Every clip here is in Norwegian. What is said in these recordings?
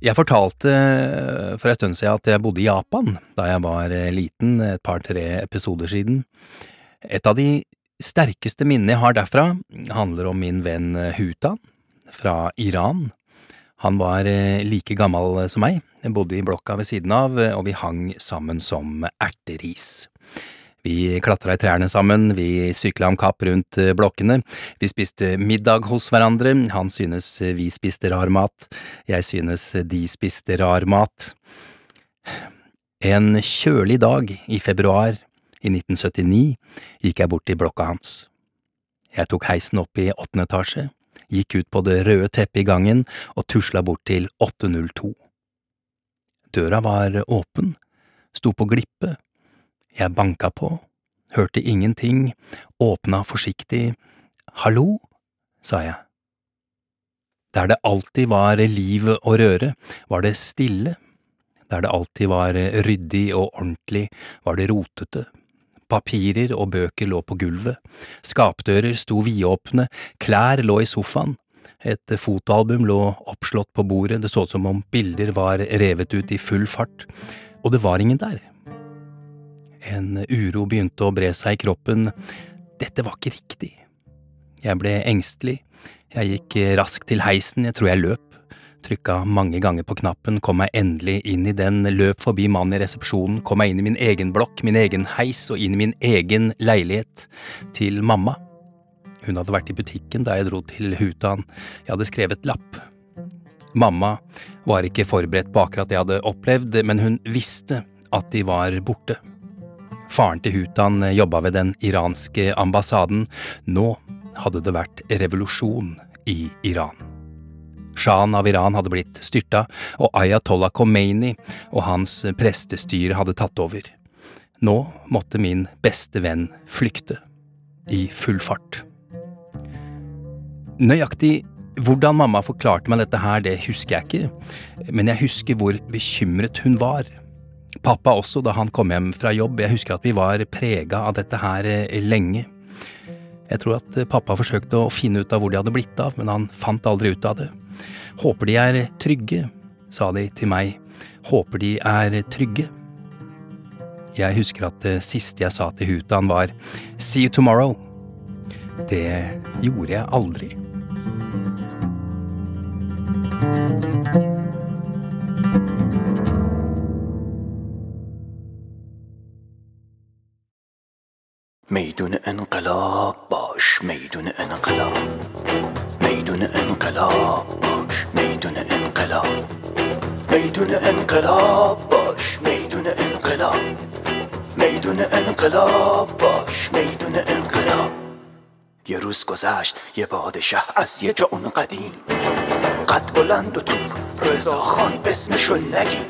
Jeg fortalte for en stund siden at jeg bodde i Japan da jeg var liten, et par–tre episoder siden. Et av de sterkeste minnene jeg har derfra, handler om min venn Hutan fra Iran. Han var like gammel som meg, bodde i blokka ved siden av, og vi hang sammen som erteris. Vi klatra i trærne sammen, vi sykla om kapp rundt blokkene, vi spiste middag hos hverandre, han synes vi spiste rar mat, jeg synes de spiste rar mat. En kjølig dag i februar i 1979 gikk jeg bort til blokka hans. Jeg tok heisen opp i åttende etasje, gikk ut på det røde teppet i gangen og tusla bort til 802. Døra var åpen, sto på glippe, jeg banka på, hørte ingenting, åpna forsiktig, hallo, sa jeg. Der det alltid var liv og røre, var det stille, der det alltid var ryddig og ordentlig, var det rotete. Papirer og bøker lå på gulvet, skapdører sto vidåpne, klær lå i sofaen, et fotoalbum lå oppslått på bordet, det så ut som om bilder var revet ut i full fart, og det var ingen der. En uro begynte å bre seg i kroppen, dette var ikke riktig. Jeg ble engstelig, jeg gikk raskt til heisen, jeg tror jeg løp, trykka mange ganger på knappen, kom meg endelig inn i den, løp forbi mannen i resepsjonen, kom meg inn i min egen blokk, min egen heis og inn i min egen leilighet, til mamma. Hun hadde vært i butikken da jeg dro til Hutan, jeg hadde skrevet lapp. Mamma var ikke forberedt på akkurat det jeg hadde opplevd, men hun visste at de var borte. Faren til Hutan jobba ved den iranske ambassaden, nå hadde det vært revolusjon i Iran. Shahen av Iran hadde blitt styrta, og Ayatollah Khomeini og hans prestestyre hadde tatt over. Nå måtte min beste venn flykte, i full fart. Nøyaktig hvordan mamma forklarte meg dette her, det husker jeg ikke, men jeg husker hvor bekymret hun var. Pappa også, da han kom hjem fra jobb, jeg husker at vi var prega av dette her lenge. Jeg tror at pappa forsøkte å finne ut av hvor de hadde blitt av, men han fant aldri ut av det. Håper de er trygge, sa de til meg, håper de er trygge. Jeg husker at det siste jeg sa til Hutan var see you tomorrow. Det gjorde jeg aldri. میدون انقلاب باش میدون انقلاب. میدون انقلاب باش میدون انقلاب. میدون انقلاب باش میدون انقلاب. میدون انقلاب باش میدون انقلاب. یه روز گذشت یه پادشه از یه جا اون قدیم. قد بلند و تور رضا خان اسمشو نگیم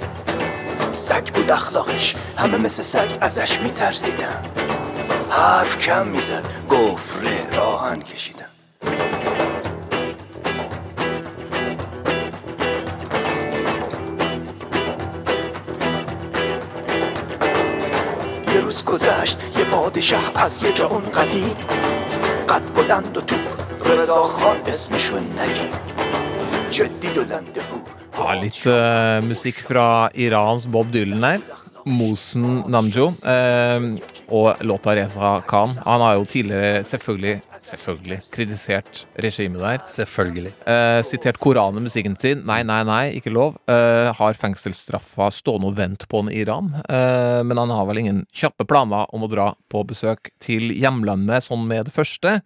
سگ بود اخلاقش همه مثل سگ ازش میترسیدن. حرف کم می‌زد. گفره راهن کشیدم. یه روز گذشت یه پادشه از یه جا اون قدیم. قد بلند و تور رضا خان اسمشو نگیم جدی و لنده بود Ja, litt eh, musikk fra Irans Bob Dylan her. Mosen Namjo. eh, og låta Reza Khan. Han har jo tidligere selvfølgelig, selvfølgelig kritisert regimet der. Selvfølgelig. Eh, sitert Koranen i musikken sin. Nei, nei, nei, ikke lov. Eh, har fengselsstraffa stående og vent på han i Iran. Eh, men han har vel ingen kjappe planer om å dra på besøk til hjemlandet sånn med det første.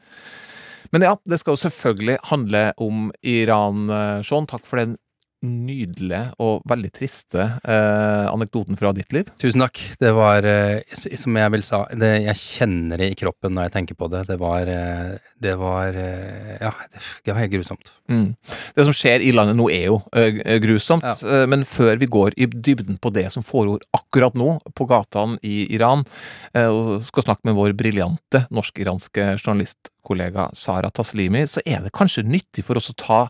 Men ja, det skal jo selvfølgelig handle om Iran, eh, Sean. Takk for den nydelige og veldig triste eh, anekdoten fra ditt liv. Tusen takk. Det var, eh, som jeg vel sa, det, jeg kjenner det i kroppen når jeg tenker på det. Det var, eh, det var eh, Ja, det, var helt grusomt. Mm. Det som skjer i landet nå er jo eh, grusomt, Ja. eh, men før vi går i dybden på det som foregår akkurat nå på gatene i Iran, eh, og skal snakke med vår briljante norsk-iranske journalistkollega Sara Taslimi, så er det kanskje nyttig for oss å ta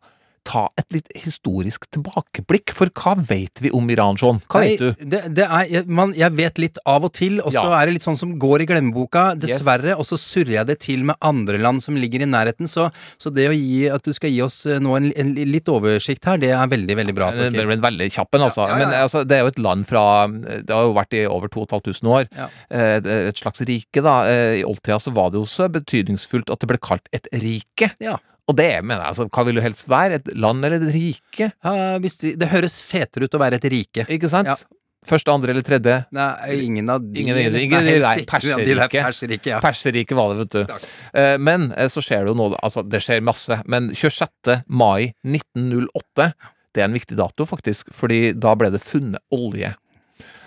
Ta et litt historisk tilbakeblikk, for hva vet vi om Iran, John? Hva Nei, vet du? Det, det er, man, jeg vet litt av og til, og så Ja. er det litt sånn som går i glemmeboka, dessverre. Og så surrer jeg det til med andre land som ligger i nærheten. Så, så det å gi, at du skal gi oss eh, nå en, en litt oversikt her, det er veldig, veldig bra. Det Torgeir. en veldig kjapp en, altså. Ja, ja. Men altså, det er jo et land fra Det har jo vært i over 2500 år. Eh, Et slags rike, da. Eh, I oldtida så var det jo så betydningsfullt at det ble kalt et rike. Ja. Og det mener jeg, altså, hva vil du helst være? Et land eller et rike? Ja, hvis det, høres fetere ut å være et rike. Ikke sant? Ja. Første, andre eller tredje? Nei, ingen av de Ingen ingen, ingen nei, Nei, Perserike. Perserike, Ja, de. Perserriket var det, vet du. Takk. Eh, Men eh, så skjer det jo noe, altså det skjer masse. Men 26. mai 1908, det er en viktig dato faktisk, fordi da ble det funnet olje.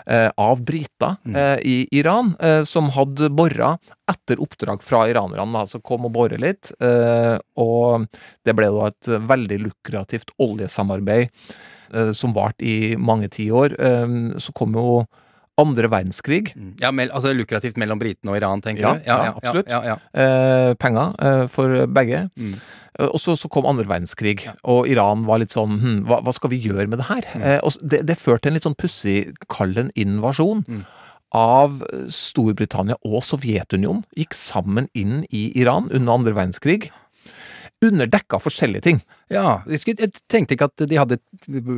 Eh, Av briter Mm. eh, i Iran, eh, som hadde bora etter oppdrag fra iranerne. Altså som kom og bore litt. Og det ble da et veldig lukrativt oljesamarbeid som varte i mange tiår. Så kom jo andre verdenskrig. Mm. Ja, mel, altså lukrativt mellom britene og Iran, tenker Ja, du? ja, absolutt. Ja, ja, eh, penger eh, for begge. Mm. Eh, Og så, så kom andre verdenskrig, og Iran var litt sånn hm, hva, hva skal vi gjøre med det her? Mm. Eh, og det, det førte til en litt sånn pussig, kall det en invasjon. Mm. Av Storbritannia og Sovjetunionen gikk sammen inn i Iran under andre verdenskrig. Under dekka forskjellige ting. Ja, jeg, tenkte ikke at de hadde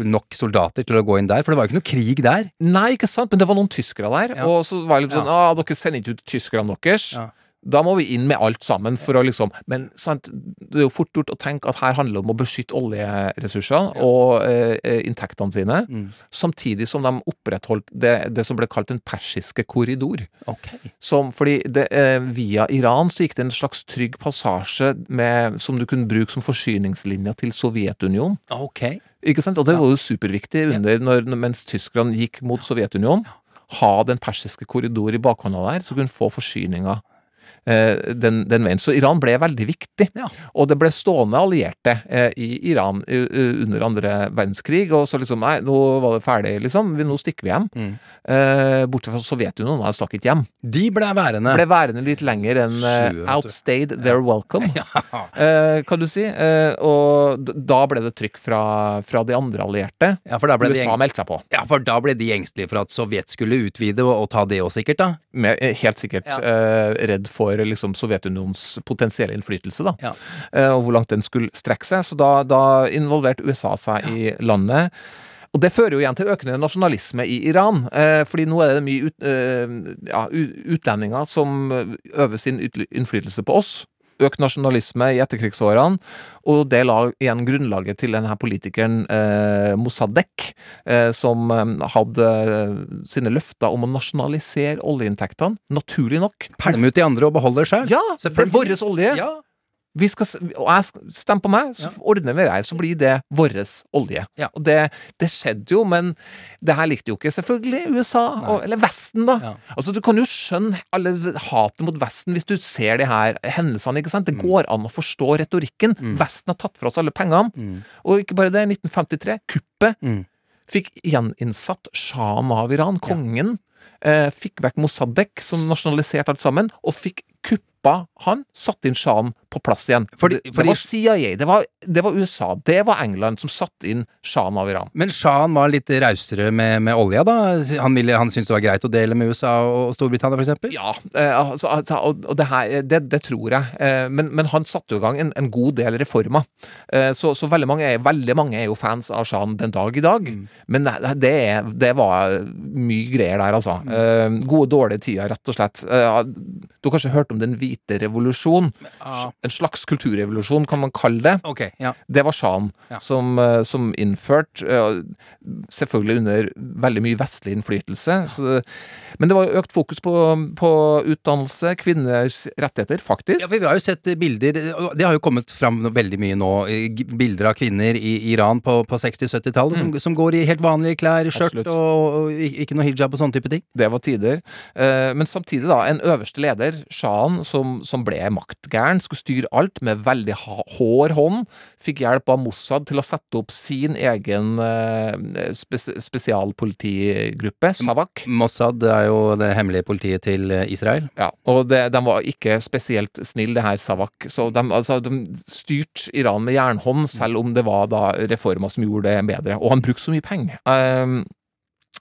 nok soldater til å gå inn der, for det var jo ikke noe krig der. Nei, ikke sant, men det var noen tyskere der. Ja. Og så var det litt sånn ah, dere sender ikke ut tyskerne deres. Ja. Da må vi inn med alt sammen for å liksom Men sant, det er jo fort gjort å tenke at her handler det om å beskytte oljeressurser og eh, eh, inntektene sine, Mm. samtidig som de opprettholdt det, det som ble kalt den persiske korridor. Ok. Som, fordi det, eh, via Iran så gikk det en slags trygg passasje med, som du kunne bruke som forsyningslinja til Sovjetunionen. Okay. Ikke sant? Og det var jo superviktig under, når, mens tyskerne gikk mot Sovjetunionen. Ha den persiske korridor i bakhånda der, så kunne få forsyninger den, den veien. Så Iran ble veldig viktig. Ja. Og det ble stående allierte eh, i Iran eh, eh, under andre verdenskrig. Og så liksom Nei, nå var det ferdig, liksom. Nå stikker vi hjem. Mm. Eh, bortsett fra Sovjetunionen, har stakk ikke hjem. De ble værende. Ble værende litt lenger enn eh, outstayed their welcome. ja. kan du si. Eh, og da ble det trykk fra, fra de andre allierte. Ja, for da ble USA meldte seg på. ja, for da ble de engstelige for at Sovjet skulle utvide og, og ta det òg, sikkert, da. Med, eh, helt sikkert eh, redd for liksom, Sovjetunionens potensielle innflytelse, da. Ja. Eh, og hvor langt den skulle strekke seg. Så da, da involverte USA seg i landet. Og det fører jo igjen til økende nasjonalisme i Iran. Eh, fordi nå er det mye ut, eh, ja, utlendinger som øver sin innflytelse på oss. Økt nasjonalisme i etterkrigsårene, og det la igjen grunnlaget til denne politikeren eh, Mossadek, eh, som eh, hadde eh, sine løfter om å nasjonalisere oljeinntektene. Naturlig nok. Pælme ut de andre og beholde det sjøl. Ja, det er vår olje. Ja. Vi skal, og jeg stemmer stem på meg, så ordner vi det så blir det vår olje. Ja. Og det, det skjedde jo, men det her likte jo ikke selvfølgelig USA, og, eller Vesten, da. Ja. Altså, du kan jo skjønne alle hatet mot Vesten hvis du ser de her hendelsene, ikke sant? Det går an å forstå retorikken. Vesten har tatt fra oss alle pengene. Mm. Og ikke bare det, 1953, kuppet, Mm. fikk gjeninnsatt sjahen av Iran, kongen. Eh, fikk vekk Mossadegh, som nasjonaliserte alt sammen, og fikk kuppa han, satt inn sjahen på plass igjen. Fordi- fordi- det var CIA, det var, det var USA, det var England som satte inn sjahen av Iran. Men sjahen var litt rausere med, med olja, da? Han, ville, han syntes det var greit å dele med USA og Storbritannia, for eksempel? Ja, eh, altså, altså, og, og det her, det, det tror jeg. Eh, men, men han satte jo i gang en, en god del reformer. Eh, så så veldig, mange er, veldig mange er jo fans av sjahen den dag i dag. Men det, det, var mye greier der, altså. Eh, gode, dårlige tider, rett og slett. Eh, du har kanskje hørt om den hvite revolusjon? Ja. En slags kulturrevolusjon, kan man kalle det. Okay, ja. Det var sjahen Ja. som, eh, som innførte Selvfølgelig under veldig mye vestlig innflytelse. Så, men det var økt fokus på, på utdannelse, kvinners rettigheter, faktisk. Ja, for Vi har jo sett bilder Det har jo kommet fram veldig mye nå. Bilder av kvinner i Iran på, på 60-70-tallet som, som går i helt vanlige klær, skjørt og, og ikke noe hijab og sånne type ting. Det var tider. Eh, men samtidig, da, en øverste leder, sjahen, som, som ble maktgæren, skulle styre alt med veldig hår hånd, fikk hjelp av Mossad til å sette opp sin egen eh, spes spesialpolitigruppe, Savak. Mossad er jo det hemmelige politiet til eh, Israel. Ja, og det, de var ikke spesielt snille, det her Savak. Så de, altså, de styrte Iran med jernhånd, selv om det var da reformer som gjorde det bedre. Og han brukte så mye penger. Um,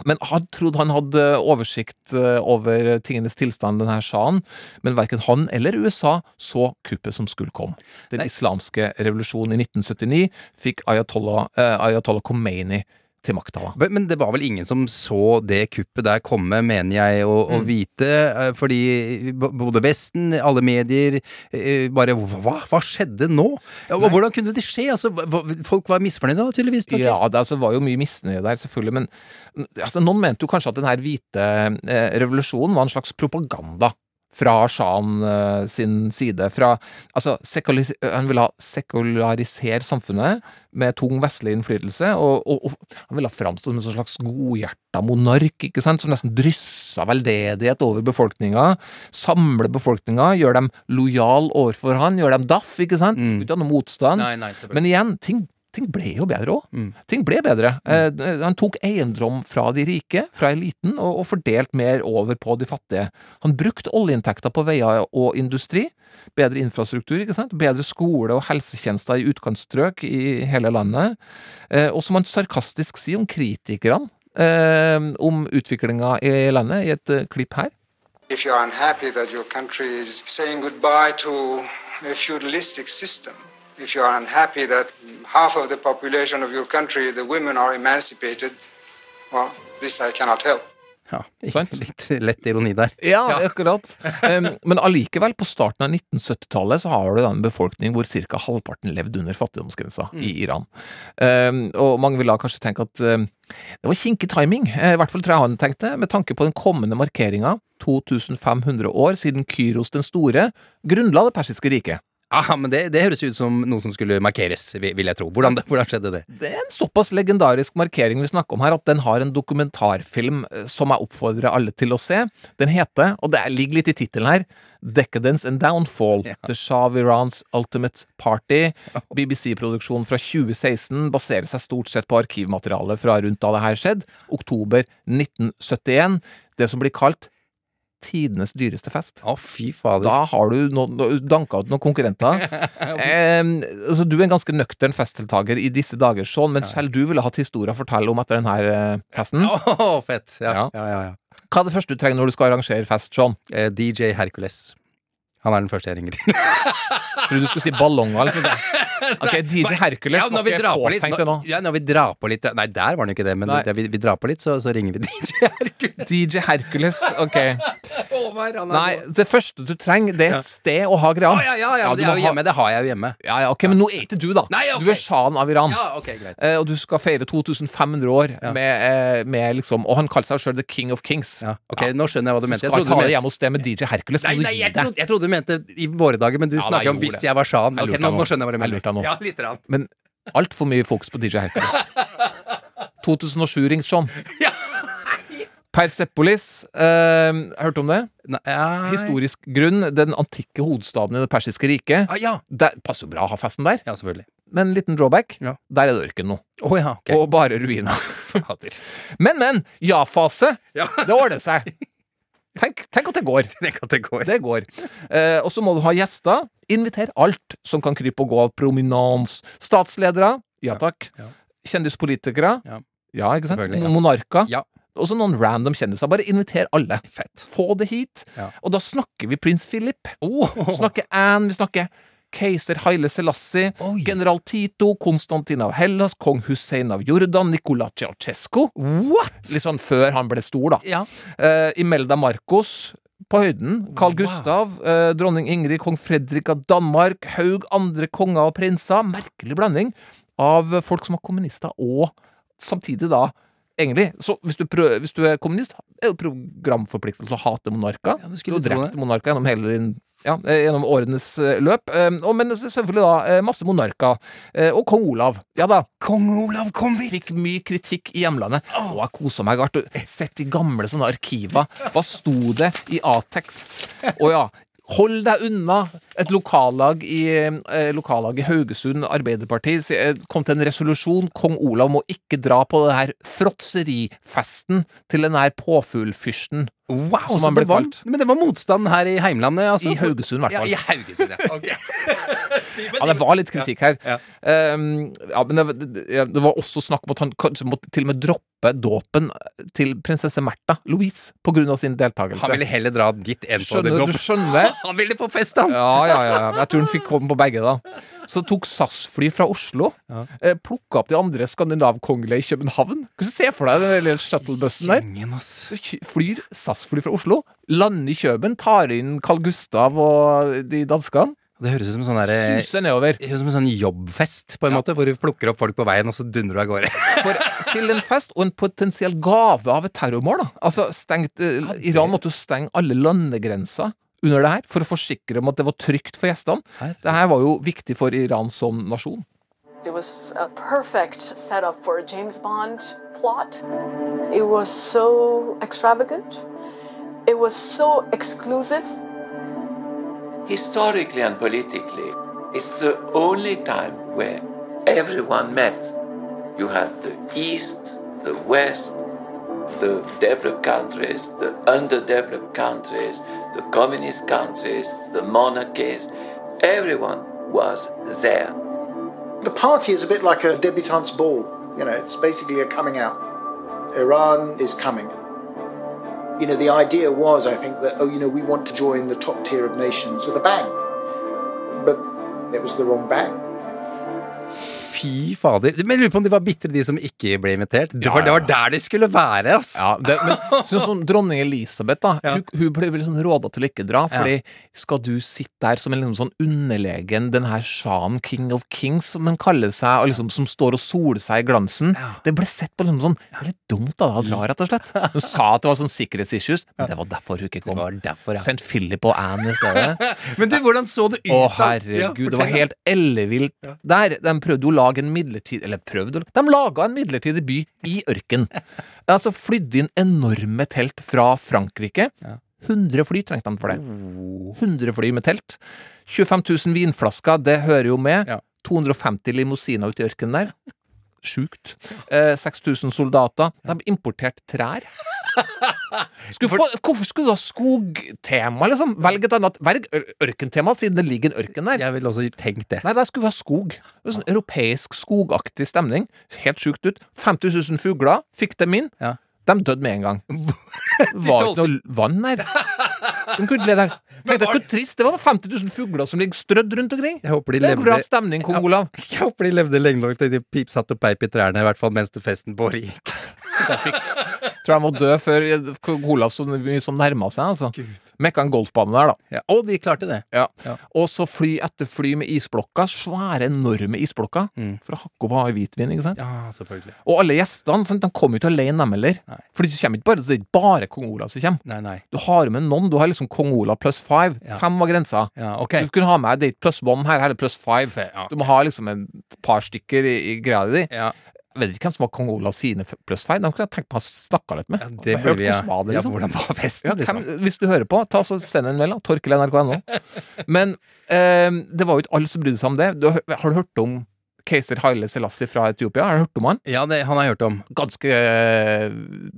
men han trodde han hadde oversikt eh, over tingenes tilstand, denne sjahen, men verken han eller USA så kuppet som skulle komme. Den Nei. islamske revolusjonen i 1979 fikk Ayatollah, eh, Ayatollah Khomeini til makta. Men det var vel ingen som så det kuppet der komme, mener jeg å, Mm. vite. eh, Fordi både Vesten, alle medier, eh, bare Hva, hva skjedde nå? Og hvordan kunne det skje? Altså, folk var misfornøyde, da, tydeligvis. Takk. Ja, det altså, var jo mye misnøye der, selvfølgelig, men altså, noen mente jo kanskje at den her hvite eh, revolusjonen var en slags propaganda fra sjahen uh, sin side. Fra, altså, han ville ha sekularisere samfunnet med tung vestlig innflytelse, og, og, og han ville framstå som en slags godhjerta monark, ikke sant, som nesten dryssa veldedighet over befolkninga, samle befolkninga, gjøre dem lojal overfor han, gjøre dem daff, ikke sant, Mm. skulle ikke ha noe motstand. Nei, nei. Men igjen, ting, ting ble jo bedre òg. Mm. Ting ble bedre. Eh, han tok eiendom fra de rike, fra eliten, og, og fordelt mer over på de fattige. Han brukte oljeinntekter på veier og industri. Bedre infrastruktur, ikke sant? bedre skole og helsetjenester i utkantstrøk i hele landet. Eh, og som han sarkastisk sier om kritikerne eh, om utviklinga i landet, i et uh, klipp her. If you are unhappy that your country is saying goodbye to a feudalistic system, if you are unhappy that half of the population of your country, the women, are emancipated, well, this I cannot help. Ja, litt lett ironi der. Ja, akkurat. Men allikevel, på starten av 1970-tallet så har du en befolkning hvor ca. halvparten levde under fattigdomsgrensa i Iran. Og mange vil da kanskje tenke at det var kinkig timing, eh, i hvert fall tror jeg han tenkte, med tanke på den kommende markeringa, 2500 år siden Kyros den store grunnla det persiske riket. Aha, men det, det høres ut som noe som skulle markeres, vil jeg tro. Hvordan, hvordan skjedde det? Det er en såpass legendarisk markering vi snakker om her, at den har en dokumentarfilm eh, som jeg oppfordrer alle til å se. Den heter, og det ligger litt i tittelen her, Decadence and Downfall. Ja. The Shah Irans Ultimate Party. BBC-produksjonen fra 2016 baserer seg stort sett på arkivmateriale fra rundt da det her skjedde. Oktober 1971. Det som blir kalt tidenes dyreste fest. Å, fy fader. Da har du no, danka ut noen konkurrenter. eh, altså, du er en ganske nøktern festdeltaker i disse dager, Sean, men selv du ville hatt historier å fortelle om etter denne eh, festen. Å, fett. Ja, Ja. ja, ja. ja. Hva er det første du trenger når du skal arrangere fest, Sean? Eh, DJ Hercules. Han er den første jeg ringer til. Tror du skulle si eller sånt? Ok, DJ Hercules Ja, var ikke påtenkt ennå. ja, når vi drar på litt Nei, der var han jo ikke det, men det, vi, vi drar på litt, så, så ringer vi DJ Hercules. DJ Hercules, ok. Over, han er Nei, det første du trenger, det er et sted å ha greia. Oh, ja, ja, ja, ja det er jo hjemme. Det har jeg jo hjemme. Ja, ja, ok, men nå er ikke du, da. Nei, okay. Du er sjahen av Iran. Ja, ok, greit. Eh, og du skal feire 2500 år med, eh, med liksom Og han kaller seg sjøl The King of Kings. Ja, ok, Nå skjønner jeg hva du mente. Jeg trodde du det mente hjemme hos deg med DJ Hercules. Nei, nei, jeg trodde, jeg trodde du mente i våre dager, men du Ja, nei, snakker om gjorde hvis det. jeg var sjahen. Jeg Ok, lurte nå, nå. nå skjønner jeg hva du Jeg mener. lurte nå. Ja, litt rann. Men altfor mye fokus på DJ Hercules. 2007 ringt Sean. Ja. Persepolis, eh, hørte om det? Nei. Historisk grunn, den antikke hovedstaden i det persiske riket. Ah, ja. Det passer jo bra å ha festen der, ja, selvfølgelig. men en liten drawback. Ja. Der er det ørken nå. Å ja, ok. Og bare ruiner. Fader. Men, men! Ja-fase! Ja. Det ordner seg. Tenk, tenk at det går. Tenk at det går. Det går. Eh, og så må du ha gjester. Inviter alt som kan krype og gå av prominens. Statsledere. Ja takk. ja. Kjendispolitikere. Ja. Ja, ikke sant? Ja. Monarker. Ja. Og så noen random kjendiser. Bare inviter alle. Fett. Få det hit. Ja. Og da snakker vi prins Philip. Oh. Snakker Anne, vi snakker keiser Haile Selassie, Oi. general Tito, Konstantin av Hellas, kong Hussein av Jordan, Nicola Ceaucescu. What?! Litt sånn før han ble stor, da. Ja. Eh, Imelda Marcos, på høyden. Carl Gustav, eh, dronning Ingrid, kong Fredrik av Danmark, haug andre konger og prinser. Merkelig blanding av folk som var kommunister, og samtidig da Egentlig, så hvis du, prøver, hvis du er kommunist, er det programforpliktet til å hate monarker. Ja, du har drept monarker gjennom hele din ja, eh, gjennom årenes eh, løp. Eh, og, men selvfølgelig da masse monarker. Og kong Olav. Ja da. Kong Olav kom dit! Fikk mye kritikk i hjemlandet. Og jeg kosa meg. Har sett i gamle sånne arkiver. Hva sto det i A-tekst? Å ja. Hold deg unna! Et lokallag i, eh, lokallag i Haugesund Arbeiderparti kom til en resolusjon. Kong Olav må ikke dra på det her fråtserifesten til den her påfuglfyrsten. Wow, Som han ble var, kalt. Men det var motstand her i heimlandet, altså? I Haugesund, i hvert fall. Ja, i Haugesund, ja. Okay. Ja, det var litt kritikk her. Ja, Um, ja, men det, det, det var også snakk om at han kanskje måtte til og med droppe dåpen til prinsesse Märtha Louise på grunn av sin deltakelse. Han ville heller dra dit enn på det Skjønner, du skjønner? Han ville på fest, han! Ja, ja, ja. Jeg tror han fikk komme på begge, da. Så tok SAS-fly fra Oslo. Ja. Eh, Plukka opp de andre skandinavkongelige i København. Ser du for deg den lille shuttlebussen der? Ingen, ass. Flyr SAS-fly fra Oslo, lander i Køben, tar inn Carl Gustav og de danskene. Det høres ut som sånn ut som en sånn jobbfest, på en måte, hvor du plukker opp folk på veien, og så dundrer du av gårde. For, til en fest og en potensiell gave av et terrormål. Da. Altså, stengt, eh, Iran måtte jo stenge alle landegrenser under det her for å forsikre om at det var trygt for gjestene. Det her var jo viktig for Iran som nasjon. It was a perfect setup for a James Bond plot. It was so extravagant. It was so exclusive. Historically and politically, it's the only time where everyone met. You had the East, the West, the developed countries, the underdeveloped countries, the communist countries, the monarchies. Everyone was there. The party is a bit like a debutante's ball. You know, it's basically a coming out. Iran is coming. You know, the idea was, I think, that, oh, you know, we want to join the top tier of nations with a bang. But it was the wrong bang. Fy fader. Men jeg lurer på om de var bitre, de som ikke ble invitert. Det var, det var der de skulle være, ass! Ja, det, men sånn som dronning Elisabeth, da. Ja. Hun, hun ble vel sånn råda til å ikke dra. Fordi skal du sitte der som en liksom sånn underlegen, den her sjahen, king of kings, som hun kaller seg, og liksom, som står og soler seg i glansen Det ble sett på liksom sånn Det er litt dumt deg å dra, rett og slett. Hun sa at det var sånn sikkerhetsissues, men det var derfor hun ikke Det kom. var derfor, ja. Sendt Philip og Anne i stedet. Men du, hvordan så det ut, Å, herregud, Ja, det var helt ellevilt der. De prøvde å lage en midlertidig Eller prøvde å De laga en midlertidig by i ørken. Altså flydde inn enorme telt fra Frankrike. 100 fly trengte de for det. 100 fly med telt. 25 000 vinflasker, det hører jo med. 250 limousiner ute i ørkenen der. Sjukt. Eh, 6000 soldater. De importerte trær. Skulle få, hvorfor skulle du ha skogtema, liksom? Velg et annet Velg ørkentema, siden det ligger en ørken der. Jeg ville også tenkt det. Nei, der skulle vi ha skog. Det var sånn Europeisk skogaktig stemning. Helt sjukt ut. 50 000 fugler fikk dem inn. Ja. De døde med en gang. Var ikke noe vann der. De kunne leve der. Tenk deg hvor trist det var. 50 000 fugler som ligger strødd rundt omkring. Jeg håper de Det er bra stemning, kong Olav. Jeg håper de levde lenge nok til de pip, satt og peip i trærne, i hvert fall mens det festen pågikk. Jeg fikk, tror jeg må dø før kong Olav så mye som nærma seg. altså. Mekka en golfbane der, da. Ja. Og de klarte det. Ja. Ja. Og så fly etter fly med isblokker. Svære, enorme isblokker. Mm. For å hakke opp i hvitvin, ikke sant? Ja, selvfølgelig. Og alle gjestene sant, de kommer jo ikke alene, dem heller. For det kommer ikke bare, det er ikke bare kong Olav som kommer. Nei, nei. Du har med noen. Du har liksom kong Olav pluss five. Fem var grensa. Ja, ok. Du kunne ha med date pluss one her, her er det pluss five. Du må ha liksom et par stykker i, i greia di. Ja, vet ikke hvem som var kong Olav sine plussfeil. De kunne jeg tenkt meg å snakke litt med. ja det burde vi ja. var det, ja. liksom. Hvordan var festen, Ja, liksom? hvem, hvis du hører på, ta så send en mail. da, Torkel.nrk.no. Men eh, det var jo ikke alle som brydde seg om det. Du, har du hørt om keiser Haile Selassie fra Etiopia? Har du hørt om han? Ja, det, han har jeg hørt om. Ganske eh,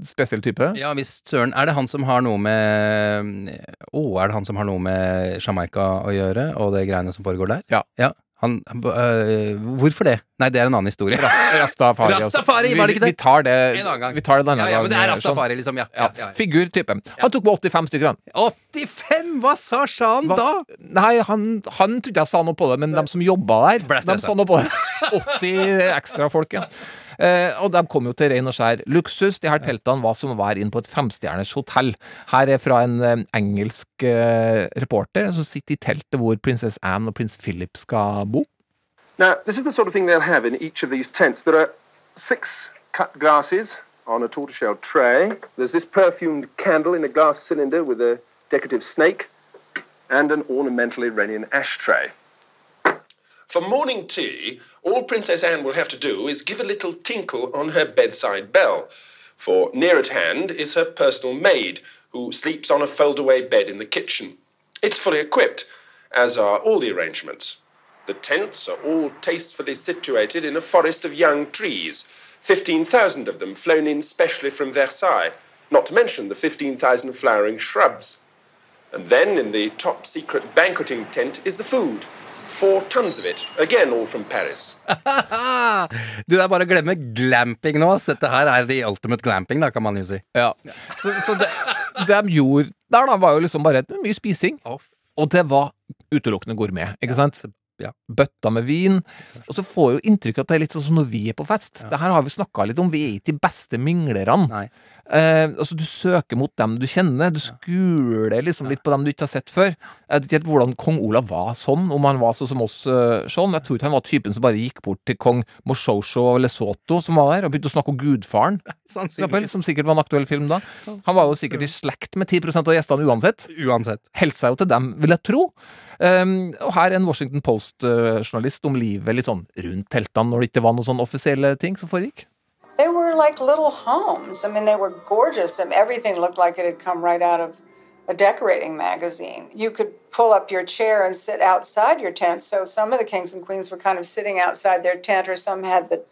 spesiell type. Ja visst, søren. Er det han som har noe med Å, er det han som har noe med Jamaica å gjøre, og det greiene som foregår der? Ja. ja. Han, øh, hvorfor det? Nei, det er en annen historie. Rastafari. også. Rastafari, var det ikke det? Vi, vi tar det En annen gang. Vi tar det denne Ja, ja, men det er Rastafari, sånn. Rastafari, liksom. Ja. Ja, ja, ja. Figurtype. Han tok på 85 stykker, han. 85! Hva sa Shan da? Nei, han, han trodde jeg sa noe på det, men de som jobba der, de sa noe på det. 80 ekstra folk, ja. Eh, og de kom jo til ren og skjær luksus. De her teltene var som å være inn på et femstjerners hotell. Her er fra en eh, engelsk eh, reporter som sitter i teltet hvor prinsesse Anne og prins Philip skal bo. Now, this is the sort of thing they'll have in each of these tents. There are six cut glasses on a tortoiseshell tray. There's this perfumed candle in a glass cylinder with a decorative snake, and an ornamental Iranian ashtray. For morning tea, all Princess Anne will have to do is give a little tinkle on her bedside bell. For near at hand is her personal maid, who sleeps on a fold-away bed in the kitchen. It's fully equipped, as are all the arrangements. The tents are all tastefully situated in a forest of young trees, 15,000 of them flown in specially from Versailles, not to mention the 15,000 flowering shrubs. And then in the top secret banqueting tent is the food. Four tons of it, again all from Paris. Du, det er bare å glemme glamping nå. Dette her er the ultimate glamping, da, kan man jo si. Ja. Så, så det, det de gjorde der, da, var jo liksom bare mye spising. Og det var utelukkende gourmet, ikke sant? Ja. Bøtta med vin. Og så får jeg jo inntrykk av at det er litt sånn som når vi er på fest. Det her har vi snakka litt om. Vi er ikke de beste minglerne. Eh, altså Du søker mot dem du kjenner. Du skuler liksom litt på dem du ikke har sett før. Jeg vet ikke hvordan kong Olav var sånn, om han var sånn som oss uh, sånn. Jeg tror ikke han var typen som bare gikk bort til kong Moshosho av Lesotho som var der, og begynte å snakke om Gudfaren, eksempel, som sikkert var en aktuell film da. Han var jo sikkert i slekt med 10% av gjestene uansett. Uansett. Helt seg jo til dem, vil jeg tro. Um, og her en Washington Post-journalist om livet litt sånn rundt teltene når det ikke var noen sånn offisielle ting som foregikk. They were like little homes. I mean, they were gorgeous, and everything looked like it had come right out of a decorating magazine. You could pull up your chair and sit outside your tent. So some of the kings and queens were kind of sitting outside their tent, or some had the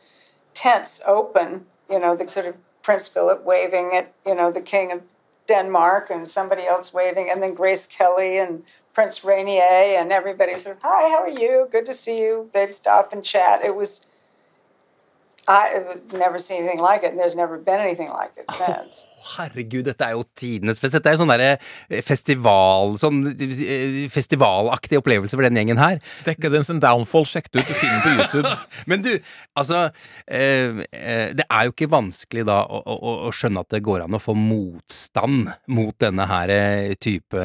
tents open, you know, the sort of Prince Philip waving at, you know, the king of Denmark and somebody else waving, and then Grace Kelly and Prince Rainier, and everybody said, hi, how are you? Good to see you. They'd stop and chat. It was I've never seen anything like it, and there's never been anything like it since. Herregud, dette er jo tidenes fest. Dette er jo sånn derre festival Sånn eh, festivalaktig opplevelse for den gjengen her. Decadence and Downfall, sjekk det ut. Film på YouTube. Men du, altså eh, eh, Det er jo ikke vanskelig da å, å, å skjønne at det går an å få motstand mot denne her eh, type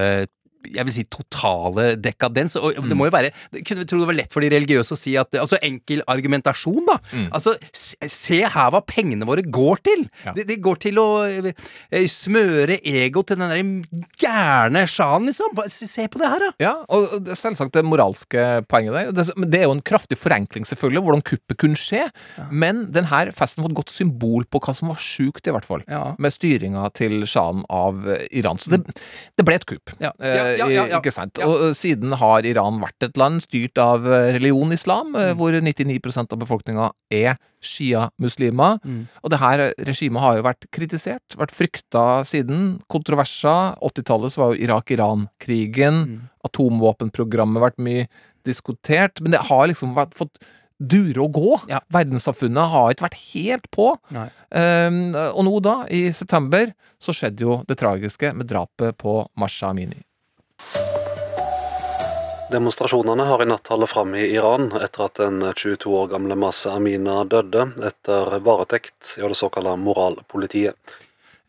jeg vil si totale dekadens. Og det må jo være Kunne vi tro det var lett for de religiøse å si at Altså enkel argumentasjon, da. Altså, se, her hva pengene våre går til! De, de går til å eh, smøre ego til den der gærne sjahen, liksom. Se på det her, da! Ja, og det selvsagt det moralske poenget der. Det, det er jo en kraftig forenkling, selvfølgelig, hvordan kuppet kunne skje. Men denne festen var et godt symbol på hva som var sjukt, i hvert fall. Med styringa til sjahen av eh, Iran. Så det, det ble et kupp. Ja. Eh, Ja, ja, ja, ja. Ikke sant? Og eh, siden har Iran vært et land styrt av eh, religion islam, Mm. eh, hvor 99% av befolkninga er shia-muslimer. Mm. Og det her regimet har jo vært kritisert, vært frykta siden. Kontroverser. 80-tallet så var jo Irak-Iran-krigen. Mm. Atomvåpenprogrammet vært mye diskutert. Men det har liksom vært, fått dure og gå. Verdenssamfunnet har ikke vært helt på. Um, og nå da, i september, så skjedde jo det tragiske med drapet på Masha Amini. Demonstrasjonene har i natt holdt fram i Iran etter at den 22 år gamle Masa Amina døde etter varetekt i det såkalte moralpolitiet.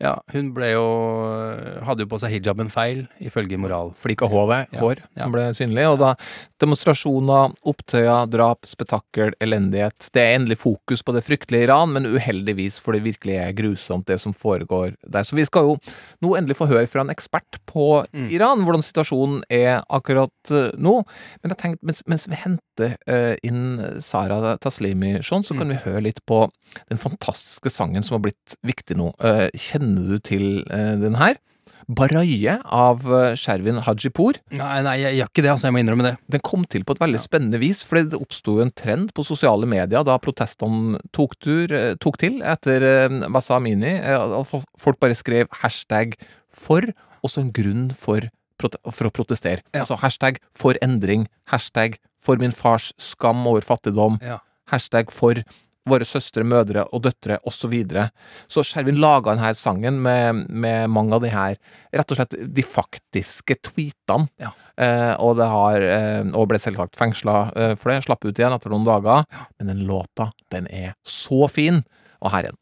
Ja, hun ble jo Hadde jo på seg hijaben feil, ifølge moral. Flikk av håret, Ja, hår ja. som ble synlig. Og da demonstrasjoner, opptøyer, drap, spetakkel, elendighet. Det er endelig fokus på det fryktelige Iran, men uheldigvis, for det virkelig er grusomt, det som foregår der. Så vi skal jo nå endelig få høre fra en ekspert på Mm. Iran, hvordan situasjonen er akkurat eh, nå. Men jeg tenkte, mens, mens vi henter uh, inn Sara Taslimi, Sean, så Mm. kan vi høre litt på den fantastiske sangen som har blitt viktig nå. Uh, kjenner du til eh, den her? Baraye av eh, Shervin Hajipour. Nei, nei, jeg gjør ikke det, altså. Jeg må innrømme det. Den kom til på et veldig spennende vis, fordi det oppsto en trend på sosiale medier da protestene tok, tur, eh, tok til etter Masa Amini. Folk bare skrev hashtag for, og så en grunn for, for å protestere. Altså hashtag for endring, hashtag for min fars skam over fattigdom, Ja. hashtag for våre søstre, mødre og døtre, osv. Så, videre. så Skjervin laga denne sangen med, med mange av de her rett og slett de faktiske tweetene. Eh, og det har eh, Og ble selvsagt fengsla eh, for det. Slapp ut igjen etter noen dager. Men den låta, den er så fin Og her igjen.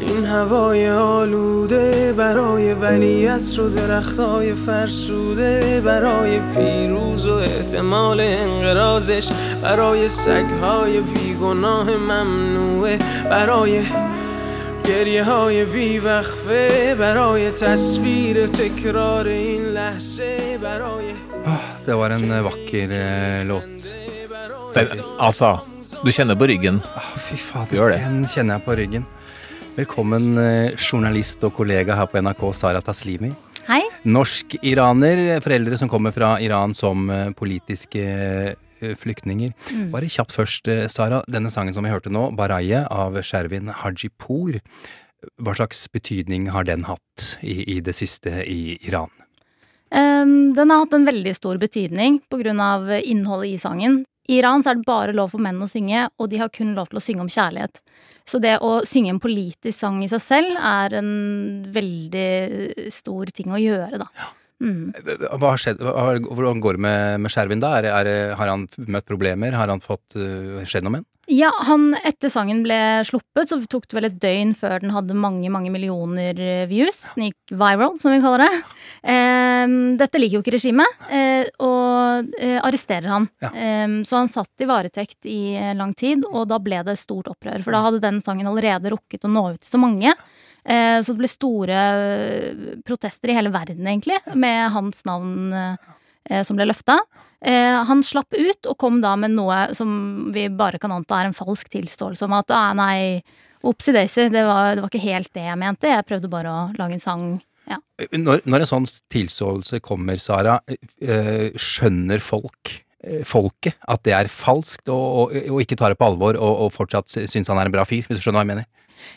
این هوای آلوده برای ولیعصر و درختای فرسوده برای پیروز و احتمال انقرازش برای سگهای بیگناه ممنوعه برای گریه های بیوقفه برای تصویر تکرار این لحظه برای det var en vakker eh, låt. Den, altså, du kjenner på ryggen. Fy det. den kjenner jeg på ryggen. Velkommen, eh, journalist og kollega her på NRK, Sara Taslimi. Hei. Norsk-iraner, foreldre som kommer fra Iran som eh, politiske eh, flyktninger. Mm. Bare kjapt først, eh, Sara. Denne sangen som vi hørte nå, 'Baraye' av Shervin Hajipour. Hva slags betydning har den hatt i, i det siste i Iran? Um, den har hatt en veldig stor betydning pga. innholdet i sangen. I Iran så er det bare lov for menn å synge, og de har kun lov til å synge om kjærlighet. Så det å synge en politisk sang i seg selv er en veldig stor ting å gjøre, da. Mm. Hva har skjedd? Hvordan går det med, med Skjervin da? Er, er, har han møtt problemer? Har han fått uh, skjedd noe med den? Ja, han, etter sangen ble sluppet, så tok det vel et døgn før den hadde mange, mange millioner eh, views. Den gikk viral, som vi kaller det. Eh, dette liker jo ikke regimet, eh, og eh, arresterer han. Eh, så han satt i varetekt i eh, lang tid, og da ble det stort opprør. For da hadde den sangen allerede rukket å nå ut til så mange. Eh, så det ble store protester i hele verden, egentlig, med hans navn som ble løfta. Eh, han slapp ut og kom da med noe som vi bare kan anta er en falsk tilståelse om at ah, nei, opsi daisy, det var, det var ikke helt det jeg mente. Jeg prøvde bare å lage en sang. Ja. Når, når en sånn tilståelse kommer, Sara, eh, skjønner folk eh, folket at det er falskt, og, og, og ikke tar det på alvor, og, og fortsatt syns han er en bra fyr, hvis du skjønner hva jeg mener?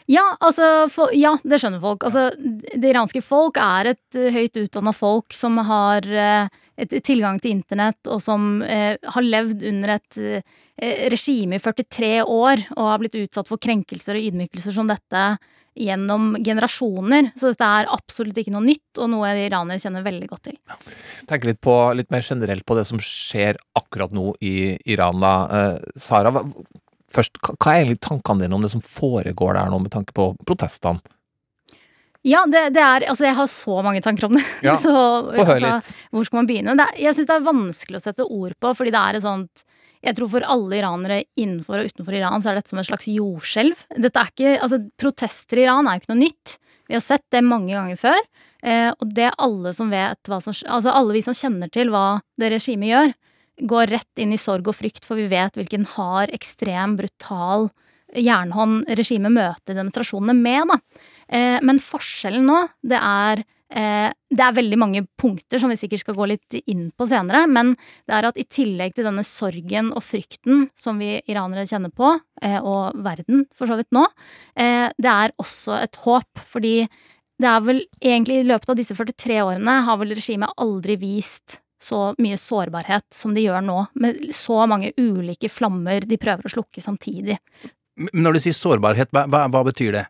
Ja, altså, for, ja, det skjønner folk. Altså, det iranske folk er et eh, høyt utdanna folk som har eh, et tilgang til internett, og som eh, har levd under et eh, regime i 43 år og har blitt utsatt for krenkelser og ydmykelser som dette gjennom generasjoner. Så dette er absolutt ikke noe nytt, og noe iranere kjenner veldig godt til. Tenk litt, på, litt mer generelt på det som skjer akkurat nå i Iran. Eh, Sara, hva, først, hva er egentlig tankene dine om det som foregår der nå, med tanke på protestene? Ja, det, det er Altså, jeg har så mange tanker om det. Ja, så, få høre altså, litt. Hvor skal man begynne? Det, jeg syns det er vanskelig å sette ord på, fordi det er et sånt jeg tror for alle iranere innenfor og utenfor Iran så er dette som et slags jordskjelv. Dette er ikke, altså Protester i Iran er jo ikke noe nytt. Vi har sett det mange ganger før. Eh, og det alle som vet hva som Altså alle vi som kjenner til hva det regimet gjør, går rett inn i sorg og frykt, for vi vet hvilken hard, ekstrem, brutal jernhånd regimet møter demonstrasjonene med, da. Eh, men forskjellen nå, det er eh, Det er veldig mange punkter som vi sikkert skal gå litt inn på senere, men det er at i tillegg til denne sorgen og frykten som vi iranere kjenner på, eh, og verden for så vidt nå, det er også et håp, fordi det er vel egentlig i løpet av disse 43 årene har vel regimet aldri vist så mye sårbarhet som de gjør nå, med så mange ulike flammer de prøver å slukke samtidig. Når du sier sårbarhet, hva, hva betyr det?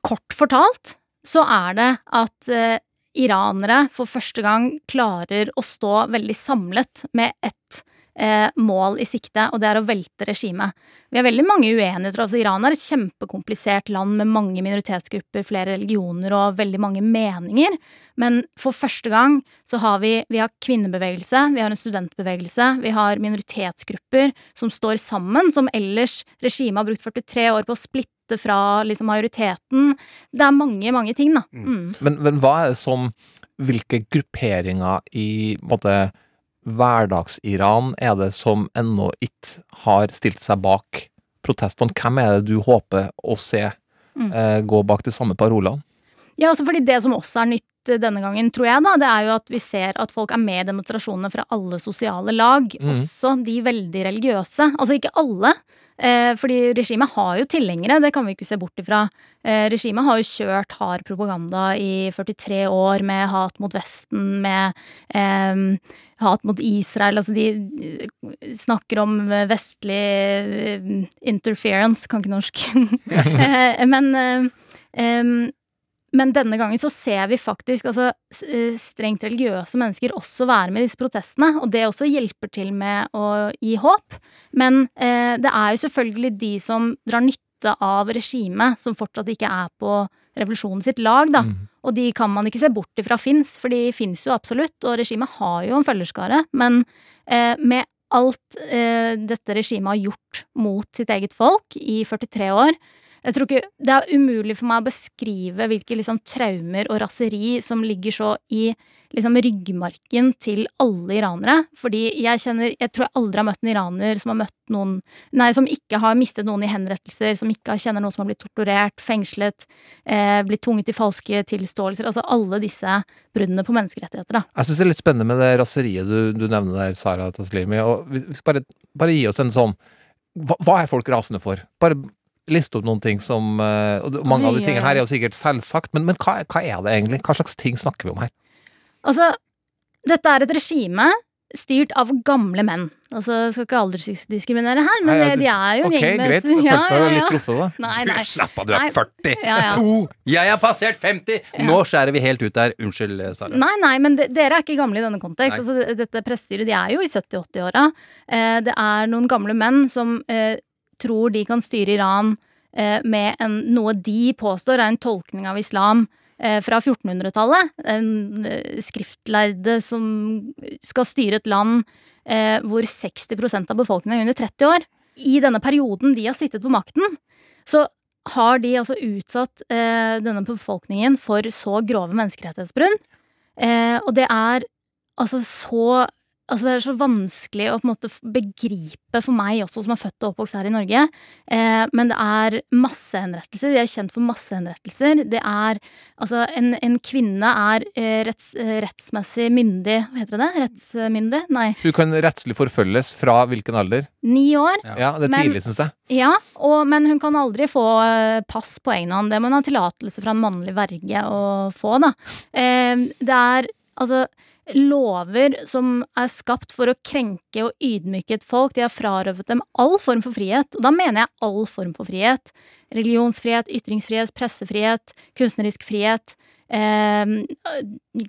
Kort fortalt så er det at eh, iranere for første gang klarer å stå veldig samlet med ett eh, mål i sikte, og det er å velte regimet. Vi har veldig mange uenigheter. altså Iran er et kjempekomplisert land med mange minoritetsgrupper, flere religioner og veldig mange meninger. Men for første gang så har vi, vi har kvinnebevegelse, vi har en studentbevegelse, vi har minoritetsgrupper som står sammen, som ellers regimet har brukt 43 år på å splitte fra liksom majoriteten. Det er mange, mange ting, da. Mm. Men, men hva er det som Hvilke grupperinger i måte, hverdags-Iran er det som ennå ikke har stilt seg bak protestene, hvem er det du håper å se Mm. eh, gå bak de samme parolene? Ja, altså fordi det som også er nytt denne gangen, tror jeg, da, det er jo at vi ser at folk er med i demonstrasjonene fra alle sosiale lag. Mm. Også de veldig religiøse. Altså ikke alle. Eh, fordi regimet har jo tilhengere, det kan vi ikke se bort ifra. Eh, regimet har jo kjørt hard propaganda i 43 år med hat mot Vesten, med eh, hat mot Israel. Altså de eh, snakker om vestlig eh, interference, kan ikke norsk. Eh, Men eh, em, men denne gangen så ser vi faktisk altså, eh, strengt religiøse mennesker også være med i disse protestene, og det også hjelper til med å gi håp. Men eh, det er jo selvfølgelig de som drar nytte av regimet, som fortsatt ikke er på revolusjonen sitt lag, da. Og de kan man ikke se bort ifra fins, for de fins jo absolutt, og regimet har jo en følgerskare. Men eh, med alt eh, dette regimet har gjort mot sitt eget folk i 43 år, jeg tror ikke, Det er umulig for meg å beskrive hvilke liksom, traumer og raseri som ligger så i liksom, ryggmarken til alle iranere. Fordi jeg kjenner Jeg tror jeg aldri har møtt en iraner som har møtt noen Nei, som ikke har mistet noen i henrettelser, som ikke kjenner noen som har blitt torturert, fengslet, eh, blitt tvunget til falske tilståelser. Altså alle disse bruddene på menneskerettigheter, da. Jeg syns det er litt spennende med det raseriet du, du nevner der, Sara Taslimi. Og vi skal bare, bare gi oss en sånn hva, hva er folk rasende for? Bare liste opp noen ting som eh, og Mange av de tingene her er jo sikkert selvsagt, men, men hva, hva er det egentlig? Hva slags ting snakker vi om her? Altså, dette er et regime styrt av gamle menn. Altså, jeg skal ikke aldersdiskriminere her, men Nei, ja, det- de er jo en ok, gjeng med greit. Jeg følte meg litt truffet, da. Nei, Du, nei. slapp av, du er Nei. 40! Ja, ja. To! Jeg har passert 50! Nå skjærer vi helt ut der. Unnskyld, Sara. Nei, nei, men de, dere er ikke gamle i denne kontekst. Altså, dette prestestyret de er jo i 70-80-åra. Eh, det er noen gamle menn som eh, tror de kan styre Iran eh, med en, noe de påstår er en tolkning av islam eh, fra 1400-tallet. En eh, skriftlærde som skal styre et land hvor 60% av befolkningen er under 30 år. I denne perioden de har sittet på makten, så har de altså utsatt denne befolkningen for så grove menneskerettighetsbrudd. Og det er altså så Altså det er så vanskelig å på en måte begripe for meg også, som er født og oppvokst her i Norge. Eh, men det er massehenrettelser. De er kjent for massehenrettelser. Det er Altså, en, en kvinne er eh, retts, eh, rettsmessig myndig Hva heter det? Rettsmyndig? Nei. Hun kan rettslig forfølges fra hvilken alder? Ni år. Ja, det er tidlig, syns jeg. Ja, og, men hun kan aldri få eh, pass på egen hånd. Det må hun ha tillatelse fra en mannlig verge å få, da. Eh, det er altså lover som er skapt for å krenke og ydmyke et folk. De har frarøvet dem all form for frihet, og da mener jeg all form for frihet. Religionsfrihet, ytringsfrihet, pressefrihet, kunstnerisk frihet, eh,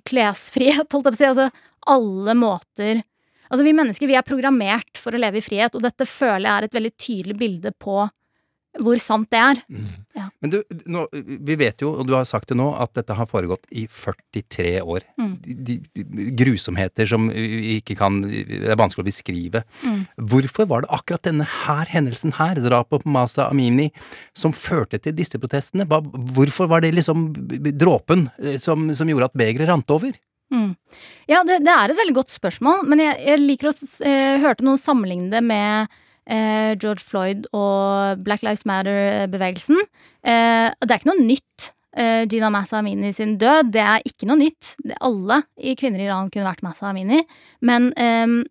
klesfrihet, holdt jeg på å si. Altså alle måter Altså, vi mennesker vi er programmert for å leve i frihet, og dette føler jeg er et veldig tydelig bilde på hvor sant det er. Ja. Men du, nå, vi vet jo, og du har sagt det nå, at dette har foregått i 43 år. Mm. De, de, grusomheter som vi ikke kan Det er vanskelig å beskrive. Mm. Hvorfor var det akkurat denne her hendelsen her, drapet på Masa Amini, som førte til disse protestene? Hvorfor var det liksom dråpen eh, som, som gjorde at begeret rant over? Mm. Ja, det, det er et veldig godt spørsmål, men jeg, jeg liker å eh, hørte noen sammenligne det med George Floyd og Black Lives Matter-bevegelsen. Eh, og det er ikke noe nytt. Eh, Gina Massa Amini sin død, det er ikke noe nytt. Alle i kvinner i Iran kunne vært Massa Amini, men ehm,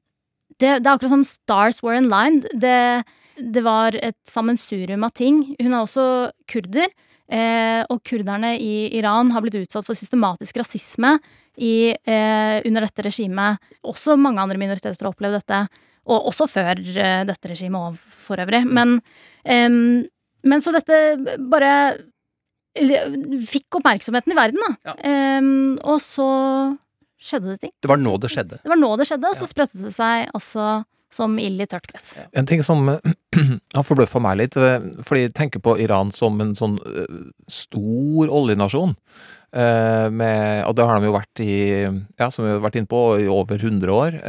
det, det er akkurat som stars were in line. Det, det var et sammensurium av ting. Hun er også kurder. Eh, og kurderne i Iran har blitt utsatt for systematisk rasisme i, eh, under dette regimet. Også mange andre minoriteter har opplevd dette. Og også før eh, dette regimet òg, for øvrig. Men, um, men så dette bare fikk oppmerksomheten i verden, da. Em, og så skjedde det ting. Det var nå det skjedde. Det var nå det skjedde, og så spredte det seg altså som ild i tørt gress. En ting som har forbløffa meg litt, eh, fordi jeg tenker på Iran som en sånn eh, stor oljenasjon. eh, Med, og det har de jo vært i, ja, som vi har vært inne på, i over 100 år.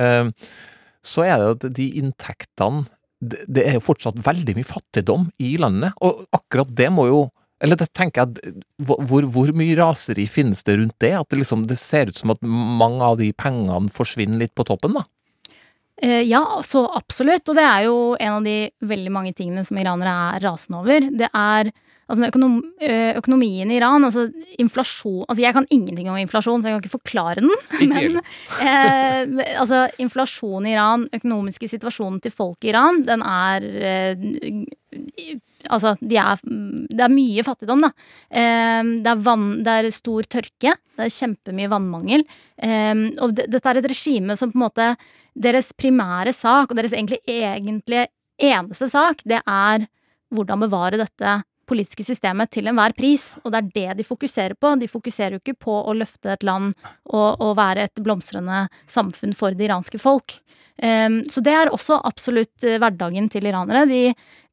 Så er det at de inntektene Det er jo fortsatt veldig mye fattigdom i landet, og akkurat det må jo eller det tenker jeg hvor, hvor- mye raseri finnes det rundt det? At det liksom det ser ut som at mange av de pengene forsvinner litt på toppen, da? Eh, ja, så absolutt. Og det er jo en av de veldig mange tingene som iranere er rasende over. Det er altså økonom, eh, økonomien i Iran, altså inflasjon Altså jeg kan ingenting om inflasjon, så jeg kan ikke forklare den. Men eh, altså inflasjon i Iran, økonomiske situasjonen til folk i Iran, den er eh, Altså, de er, det er mye fattigdom, da. Eh, det, er vann, det er stor tørke. Det er kjempemye vannmangel. Eh, og det, dette er et regime som på en måte Deres primære sak, og deres egentlig egentlige eneste sak, det er hvordan bevare dette politiske systemet til enhver pris. Og det er det de fokuserer på. De fokuserer jo ikke på å løfte et land og, og være et blomstrende samfunn for det iranske folk. Um, så det er også absolutt eh, hverdagen til iranere. De,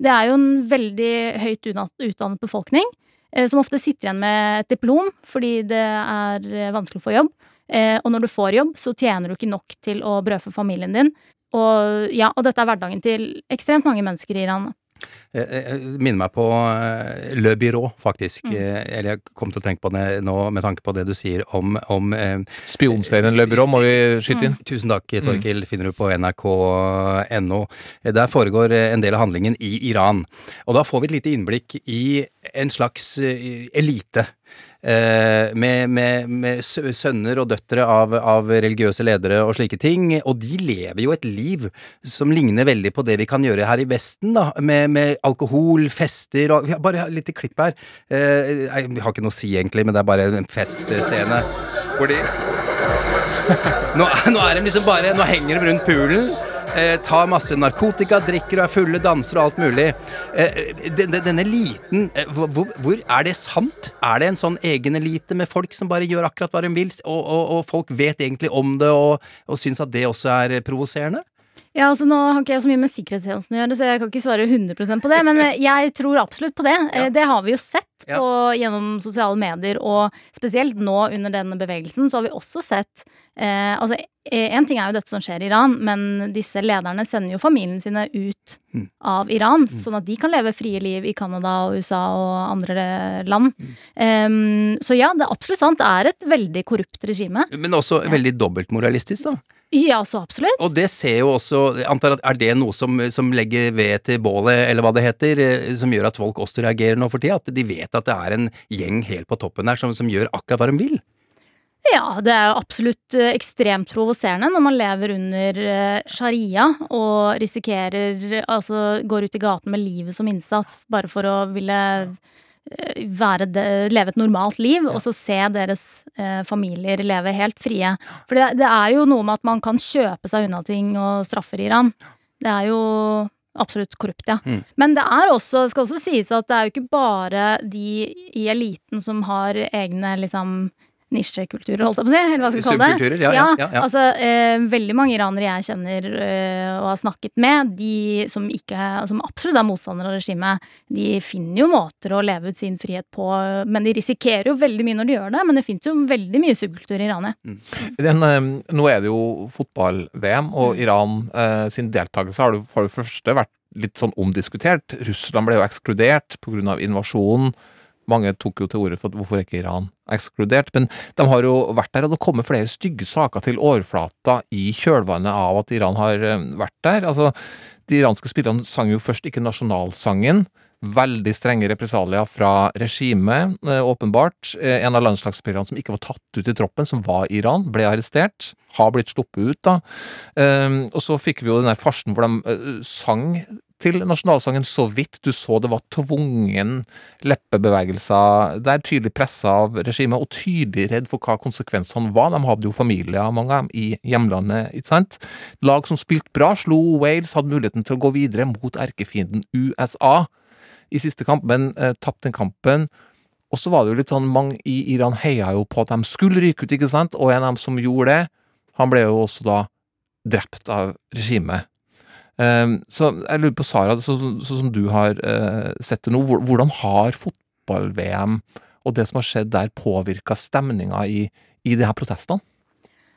det er jo en veldig høyt utdannet, befolkning eh, som ofte sitter igjen med et diplom fordi det er eh, vanskelig å få jobb. Og når du får jobb, så tjener du ikke nok til å brødfø familien din. Og, ja, og dette er hverdagen til ekstremt mange mennesker i Iran. Eh, eh, minner meg på eh, Le Byrå, faktisk. Mm. Eller jeg kom til å tenke på det nå med tanke på det du sier om, om eh, Spionserien Le Byrå må vi skyte inn. Tusen takk, Torkil. Finner du på nrk.no. Der foregår en del av handlingen i Iran. Og da får vi et lite innblikk i en slags eh, elite. Eh, med, med, med sønner og døtre av, av religiøse ledere og slike ting. Og de lever jo et liv som ligner veldig på det vi kan gjøre her i Vesten, da. Med, med alkohol, fester og Bare et lite klipp her. Eh, jeg har ikke noe å si, egentlig, men det er bare en festscene hvor de nå, nå er de liksom bare Nå henger de rundt poolen. Eh, tar masse narkotika, drikker og er fulle, danser og alt mulig. Eh, denne, denne eliten, eh, hvor, hvor- Er det sant? Er det en sånn egen elite med folk som bare gjør akkurat hva de vil, og, og, og folk vet egentlig om det og, og syns at det også er provoserende? Ja, altså Nå har ikke jeg så mye med sikkerhetstjenesten å gjøre, så jeg kan ikke svare 100% på det. Men eh, jeg tror absolutt på det. Ja. Det har vi jo sett Ja. på, gjennom sosiale medier, og spesielt nå under denne bevegelsen, så har vi også sett eh, Altså, én ting er jo dette som skjer i Iran, men disse lederne sender jo familien sine ut Mm. av Iran, sånn at de kan leve frie liv i Canada og USA og andre land. Em, så ja, det er absolutt sant. Det er et veldig korrupt regime. Men også veldig dobbeltmoralistisk, da. Ja, så absolutt. Og det ser jo også antar at Er det noe som, som legger ved til bålet, eller hva det heter, eh, som gjør at folk også reagerer nå for tida? At de vet at det er en gjeng helt på toppen der som, som gjør akkurat hva de vil? Ja, det er jo absolutt eh, ekstremt provoserende når man lever under eh, sharia og risikerer Altså går ut i gaten med livet som innsats bare for å ville være de, leve et normalt liv, og så se deres eh, familier leve helt frie. For det, det er jo noe med at man kan kjøpe seg unna ting og straffer Iran. Det er jo absolutt korrupt, ja. Mm. Men det er også, skal også sies at det er jo ikke bare de i eliten som har egne liksom nisjekulturer, holdt jeg på å si, eller hva skal jeg kalle det. Subkulturer, ja, ja, ja, ja. Altså, eh, veldig mange iranere jeg kjenner eh, og har snakket med, de som, ikke, som absolutt er motstandere av regimet, de finner jo måter å leve ut sin frihet på, men de risikerer jo veldig mye når de gjør det, men det finnes jo veldig mye subkultur i Iran, mm. Den, eh, nå er det jo fotball-VM, og Iran eh, sin deltakelse har det for det første vært litt sånn omdiskutert. Russland ble jo ekskludert pga. invasjonen. Mange tok jo til orde for at hvorfor er ikke Iran ekskludert? Men de har jo vært der, og det kommer flere stygge saker til overflata i kjølvannet av at Iran har eh, vært der. Altså, de iranske spillerne sang jo først ikke nasjonalsangen. Veldig strenge represalier fra regimet, eh, åpenbart. Eh, En av landslagsspillerne som ikke var tatt ut i troppen, som var i Iran, ble arrestert. Har blitt sluppet ut, da. Og så fikk vi jo den der farsen hvor de sang til nasjonalsangen så vidt du så det var tvungen leppebevegelser. Det er tydelig pressa av regimet, og tydelig redd for hva konsekvensene var. De hadde jo familier, mange av dem, i hjemlandet, ikke sant. Lag som spilte bra, slo Wales, hadde muligheten til å gå videre mot erkefienden USA i siste kamp, men eh, tapte den kampen. Og så var det jo litt sånn, mange i Iran heia jo på at de skulle ryke ut, ikke sant, og en av dem som gjorde det, han ble jo også da drept av regimet. Um, så jeg lurer på, Sara, sånn så, som du har eh, sett det nå, hvordan har fotball-VM og det som har skjedd der, påvirka stemninga i, i de her protestene?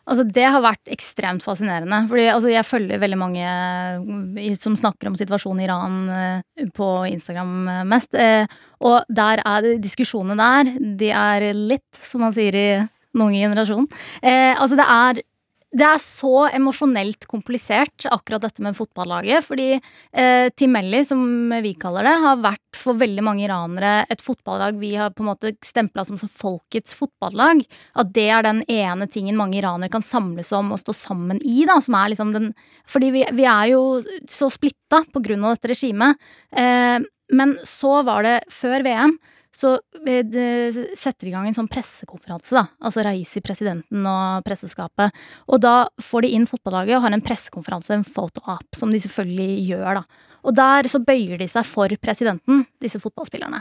Altså, det har vært ekstremt fascinerende. Fordi altså, jeg følger veldig mange som snakker om situasjonen i Iran eh, på Instagram eh, mest. Eh, og der er det diskusjonene der, de er litt, som man sier i den unge generasjonen. Eh, altså, det er det er så emosjonelt komplisert, akkurat dette med fotballaget. Fordi eh, Timelli, som vi kaller det, har vært for veldig mange iranere et fotballag vi har på en måte stempla som, som folkets fotballag. At det er den ene tingen mange iranere kan samles om og stå sammen i. da, som er liksom den, Fordi vi, vi er jo så splitta på grunn av dette regimet. Eh, men så var det før VM så det setter i gang en sånn pressekonferanse, da. Altså Raisi, presidenten og presseskapet. Og da får de inn fotballaget og har en pressekonferanse, en photo-app, som de selvfølgelig gjør, da. Og der så bøyer de seg for presidenten, disse fotballspillerne.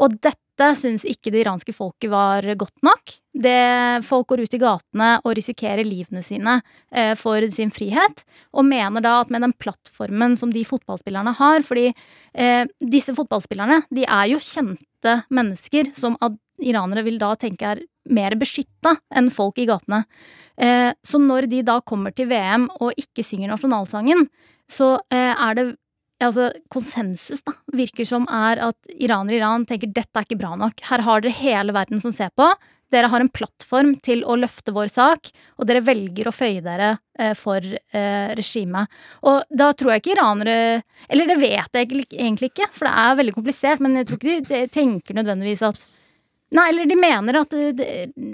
Og dette syns ikke det iranske folket var godt nok. Det, folk går ut i gatene og risikerer livene sine eh, for sin frihet, og mener da at med den plattformen som de fotballspillerne har Fordi eh, disse fotballspillerne, de er jo kjente mennesker som iranere vil da tenke er mer beskytta enn folk i gatene. Eh, så når de da kommer til VM og ikke synger nasjonalsangen, så eh, er det altså, konsensus da, virker som er at iranere i Iran tenker dette er ikke bra nok. Her har dere hele verden som ser på. Dere har en plattform til å løfte vår sak, og dere velger å føye dere eh, for eh, regimet. Og da tror jeg ikke iranere Eller det vet jeg egentlig ikke, for det er veldig komplisert, men jeg tror ikke de, de tenker nødvendigvis at Nei, eller de mener at det, det,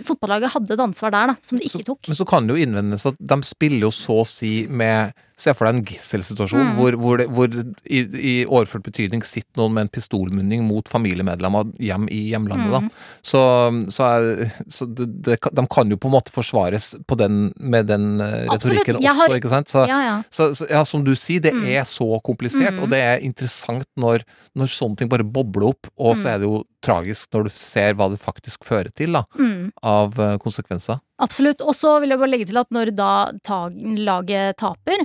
fotballaget hadde et ansvar der, da, som de ikke tok. Men så kan det jo innvendes at de spiller jo så å si med Se for deg en gisselsituasjon Mm. hvor, hvor, det, hvor i, i overført betydning sitter noen med en pistolmunning mot familiemedlemmer hjem i hjemlandet. Mm. da. Så, så, er, så det, det, de kan jo på en måte forsvares på den, med den eh, Absolutt. retorikken Jeg også, ikke sant? Så, Ja, ja. Så, ja, som du sier, det Mm. er så komplisert, Mm. og det er interessant når, når sånne ting bare bobler opp, og så Mm. er det jo tragisk når du ser hva det faktisk fører til da, Mm. av eh, konsekvenser. Absolutt. Og så vil jeg bare legge til at når da laget taper,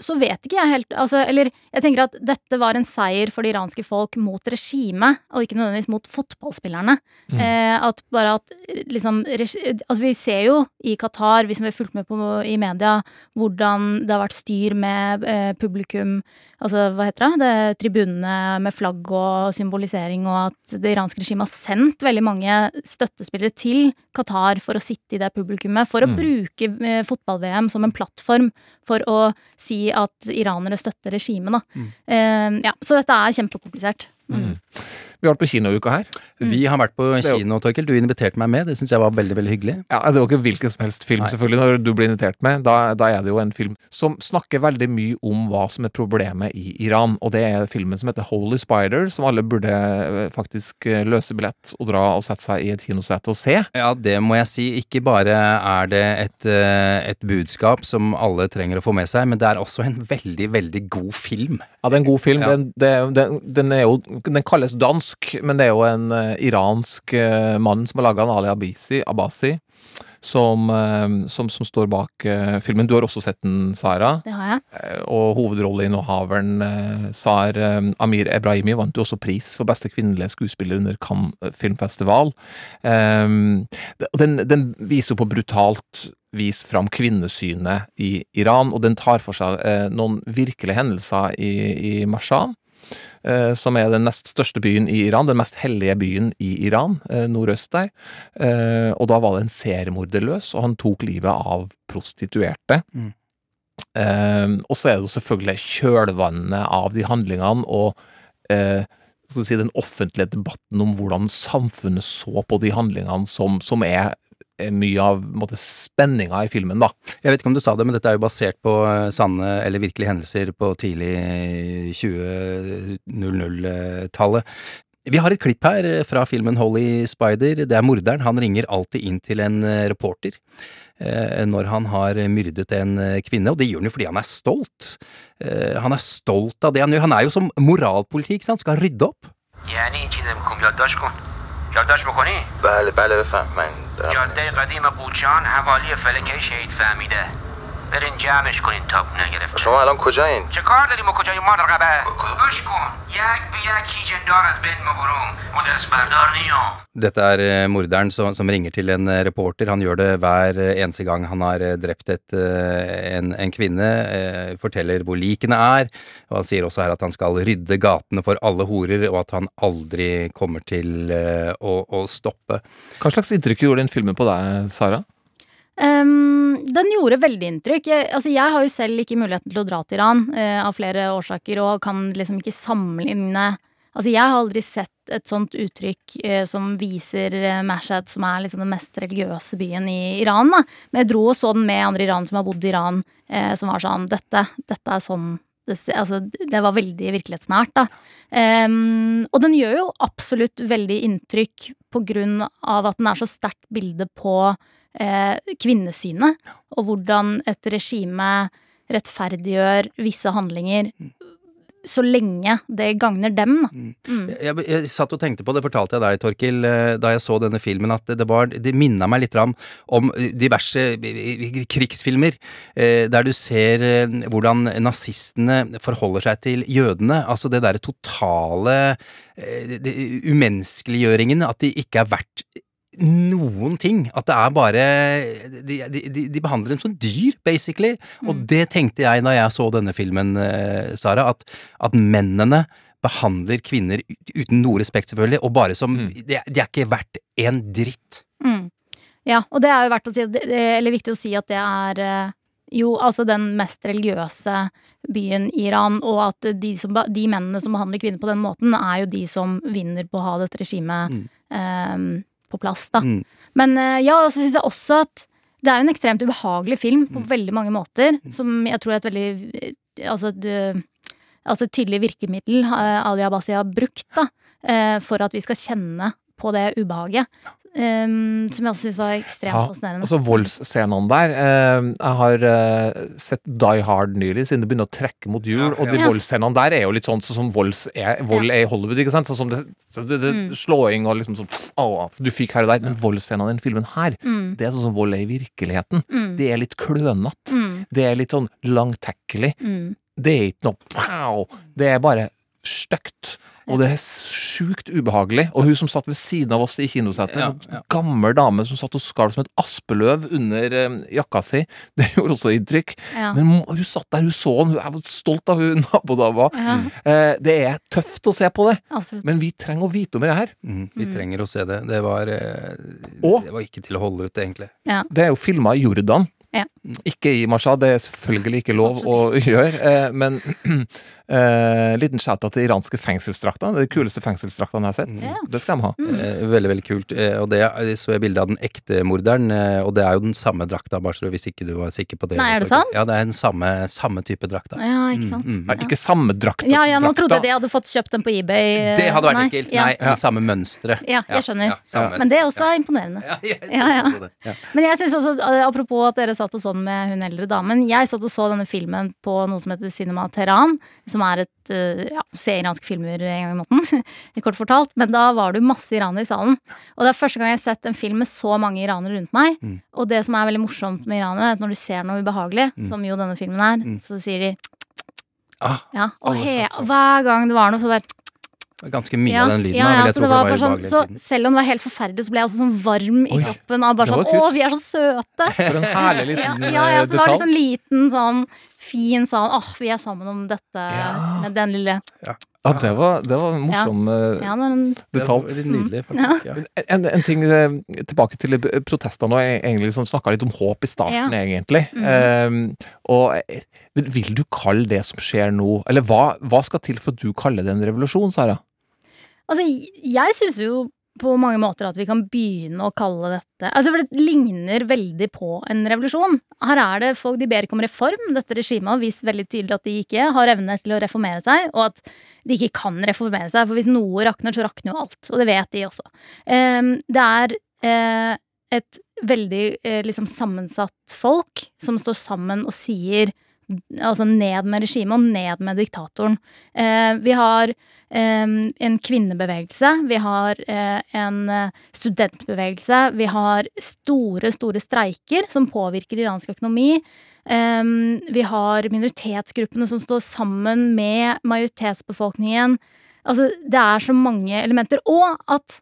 så vet ikke jeg helt altså, Eller jeg tenker at dette var en seier for det iranske folk mot regimet, og ikke nødvendigvis mot fotballspillerne. Mm. Eh, at bare at eh, liksom Altså, vi ser jo i Qatar, vi har fulgt med på i media, hvordan det har vært styr med eh, publikum Altså, hva heter det? det tribunene med flagg og symbolisering, og at det iranske regimet har sendt veldig mange støttespillere til Qatar for å sitte i det publikummet, for å Mm. bruke eh, fotball-VM som en plattform for å si at iranere støtter regimet. Mm. Uh, ja, så dette er kjempekomplisert. Mm. Vi har vært på kinouka her. Vi har vært på kino, Torkel. Du inviterte meg med. Det syns jeg var veldig veldig hyggelig. Ja, Det var ikke hvilken som helst film, Nei. selvfølgelig, når du blir invitert med. Da, da er det jo en film som snakker veldig mye om hva som er problemet i Iran. Og det er filmen som heter Holy Spider, som alle burde eh, faktisk eh, løse billett og dra og sette seg i et kinosete og se. Ja, det må jeg si. Ikke bare er det et, eh, et budskap som alle trenger å få med seg, men det er også en veldig, veldig god film. Ja, det er en god film. Ja. Den, den, den, er jo, den kalles dansk, men det er jo en eh, iransk eh, mann som har laga den, Ali Abisi, Abasi. som, eh, som, som står bak filmen. Du har også sett den, Sara? Det har jeg. Og hovedrolleinnehaveren eh, Sar eh, Amir Ebrahimi vant jo også pris for beste kvinnelige skuespiller under Cannes filmfestival. Um, den, den viser jo på brutalt vis fram kvinnesynet i Iran, og den tar for seg eh, noen virkelige hendelser i, i Mashan. Eh, Som er den nest største byen i Iran, den mest hellige byen i Iran, eh, nordøst der. Eh, Og da var det en seriemorder løs, og han tok livet av prostituerte. Mm. Og så er det jo selvfølgelig kjølvannet av de handlingene og skal vi si, den offentlige debatten om hvordan samfunnet så på de handlingene som, som er mye av måte, spenninga i filmen, da. Jeg vet ikke om du sa det, men dette er jo basert på eh, sanne eller virkelige hendelser på tidlig 2000-tallet. Vi har et klipp her fra filmen Holy Spider. Det er morderen. Han ringer alltid inn til en eh, reporter eh, når han har myrdet en eh, kvinne, og det gjør han jo fordi han er stolt. Eh, Han er stolt av det han gjør. Han er jo som moralpoliti, ikke sant? Skal rydde opp. یادداشت یادداشت می‌کنی؟ بله بله بفهم. من دارم جاده قدیم قوچان حوالی فلکه شهید فهمیده. برین جمعش کنین تا نگرفته شما الان کجایین چه کار داریم و کجای ما رقبه گوش کن یک به یک هیجندار از بین مبروم و دست بردار نیام Dette er eh, morderen som, som ringer til en eh, reporter. Han gjør det hver eh, eneste gang han har eh, drept et, eh, en, en kvinne. Eh, forteller hvor likene er. Og han sier også her at han skal rydde gatene for alle horer, og at han aldri kommer til eh, å, å stoppe. Hva slags inntrykk gjorde den filmen på deg, Sara? Ehm, den gjorde veldig inntrykk. Jeg, altså, jeg har jo selv ikke muligheten til å dra til Iran uh, av flere årsaker, og kan liksom ikke sammenligne Altså, jeg har aldri sett et sånt uttrykk eh, som viser eh, Mashhad, som er liksom den mest religiøse byen i Iran, da. Men jeg dro og så den med andre Iran som har bodd i Iran, eh, som var sånn Dette, dette er sånn det, altså, det var veldig virkelighetsnært, da. Um, og den gjør jo absolutt veldig inntrykk på grunn av at den er så sterkt bilde på kvinnesynet, og hvordan et regime rettferdiggjør visse handlinger så lenge det gagner dem. Mm. Jeg, jeg, jeg satt og tenkte på det, fortalte jeg deg, Torkil, eh, da jeg så denne filmen, at det, var, det minna meg litt om, om diverse eh, krigsfilmer, eh, der du ser eh, hvordan nazistene forholder seg til jødene. Altså det derre totale eh, det, umenneskeliggjøringen, at de ikke er verdt noen ting. At det er bare De, de, de, behandler dem som dyr, basically. Og det tenkte jeg da jeg så denne filmen, eh, Sara, at, at mennene behandler kvinner uten noe respekt, selvfølgelig, og bare som de, de er ikke verdt en dritt. Mm. Ja, og det er jo verdt å si, eller viktig å si at det er eh, jo altså den mest religiøse byen Iran, og at de, som, de mennene som behandler kvinner på den måten, er jo de som vinner på å ha dette regimet eh, på plass, da. Mm. Men eh, ja, og så syns jeg også at det er jo en ekstremt ubehagelig film på veldig mange måter, som jeg tror er et veldig eh, Altså et, eh, altså et tydelig virkemiddel Ali Abbasi har brukt, da, for at vi skal kjenne på det ubehaget. Um, som jeg også syns var ekstremt Ja, fascinerende. altså voldsscenene der. uh, jeg har uh, sett Die Hard nylig, siden det begynner å trekke mot jul. og de Ja. voldsscenene der er jo litt sånn sånn som volds er, vold er i Hollywood. ikke sant? Sånn som det, så det, det, Mm. Slåing og liksom sånn Å, du fikk her og der. Men voldsscenene i den filmen her, Mm. det er sånn som vold er i virkeligheten. Mm. Det er litt klønete. Mm. Det er litt sånn langtekkelig. Mm. Det er ikke noe pow! Det er bare stygt. Og det er sjukt ubehagelig. Og hun som satt ved siden av oss i kinosetet, Ja, en gammel dame som satt og skalv som et aspeløv under eh, jakka si, det gjorde også inntrykk. Ja. Men hun satt der, hun så den, jeg var stolt av hun nabodama. Ja. Eh, det er tøft å se på det, Absolutt. men vi trenger å vite om det her. Mm, vi Mm. trenger å se det. Det var, eh, Og- det var ikke til å holde ut, egentlig. Ja. Det er jo filma i Jordan. Ja. Ikke i Mashhad, det er selvfølgelig ikke lov å gjøre, eh, men eh, liten shout-out til iranske er de kuleste fengselsdraktene jeg har sett. Mm. Det skal de ha. Eh, veldig, veldig kult. Eh, og det jeg så jeg bilde av den ekte morderen, eh, og det er jo den samme drakta, bare så hvis ikke du var sikker på det. Nei, er det sant? Ja, det er den samme, samme type drakta. Ja, ikke sant. Mm, mm. Nei, ikke samme drakta. Ja, ja, nå drakta. trodde jeg de hadde fått kjøpt den på eBay. Det hadde vært Nei, ekkelt. ja. Nei, samme mønstre. Ja, jeg skjønner. Ja, samme- Men det er også er imponerende. Ja, jeg synes Ja, ja. også det. Ja. Men jeg synes også, eh, apropos at dere satt og sånn med hun eldre damen Jeg satt og så denne filmen på noe som heter Cinema Teheran, som er et eh, ja, se iranske filmer en gang i måneden, kort fortalt. Men da var det jo masse iranere i salen. Og det er første gang jeg har sett en film med så mange iranere rundt meg. Mm. Og det som er veldig morsomt med iranere, er at når du ser noe ubehagelig, Mm. som jo denne filmen er, Mm. så sier de Ah, ja, og he, sånn. hver gang det var noe, så bare Ganske mye av den lyden ja, ja, vil jeg så tro, det var det var sånn, så selv om det var helt forferdelig, så ble jeg også sånn varm i Oi, kroppen av bare sånn. Å, vi er så søte! For en herlig Ja, detalj. ja, ja, eh, så det var detalj. liksom liten sånn fin sånn Åh, vi er sammen om dette med den lille Ja, det var, det var en morsom eh, Ja, det var Det var litt nydelig, faktisk. Ja. En, en ting eh, tilbake til eh, protestene, og egentlig som snakka litt om håp i starten, Ja. egentlig. Mm. Um, og eh, vil du kalle det som skjer nå Eller hva, hva skal til for at du kaller det en revolusjon, Sara? Altså, jeg syns jo på mange måter at vi kan begynne å kalle dette Altså, for det ligner veldig på en revolusjon. Her er det folk de ber ikke om reform. Dette regimet har vist veldig tydelig at de ikke har evne til å reformere seg, og at de ikke kan reformere seg. For hvis noe rakner, så rakner jo alt. Og det vet de også. Ehm, det er eh, et veldig eh, liksom sammensatt folk som står sammen og sier Altså ned med regimet og ned med diktatoren. Eh, vi har en kvinnebevegelse, vi har eh, en eh, studentbevegelse, vi har store, store streiker som påvirker iransk økonomi. Vi har minoritetsgruppene som står sammen med majoritetsbefolkningen. Altså, det er så mange elementer. Og at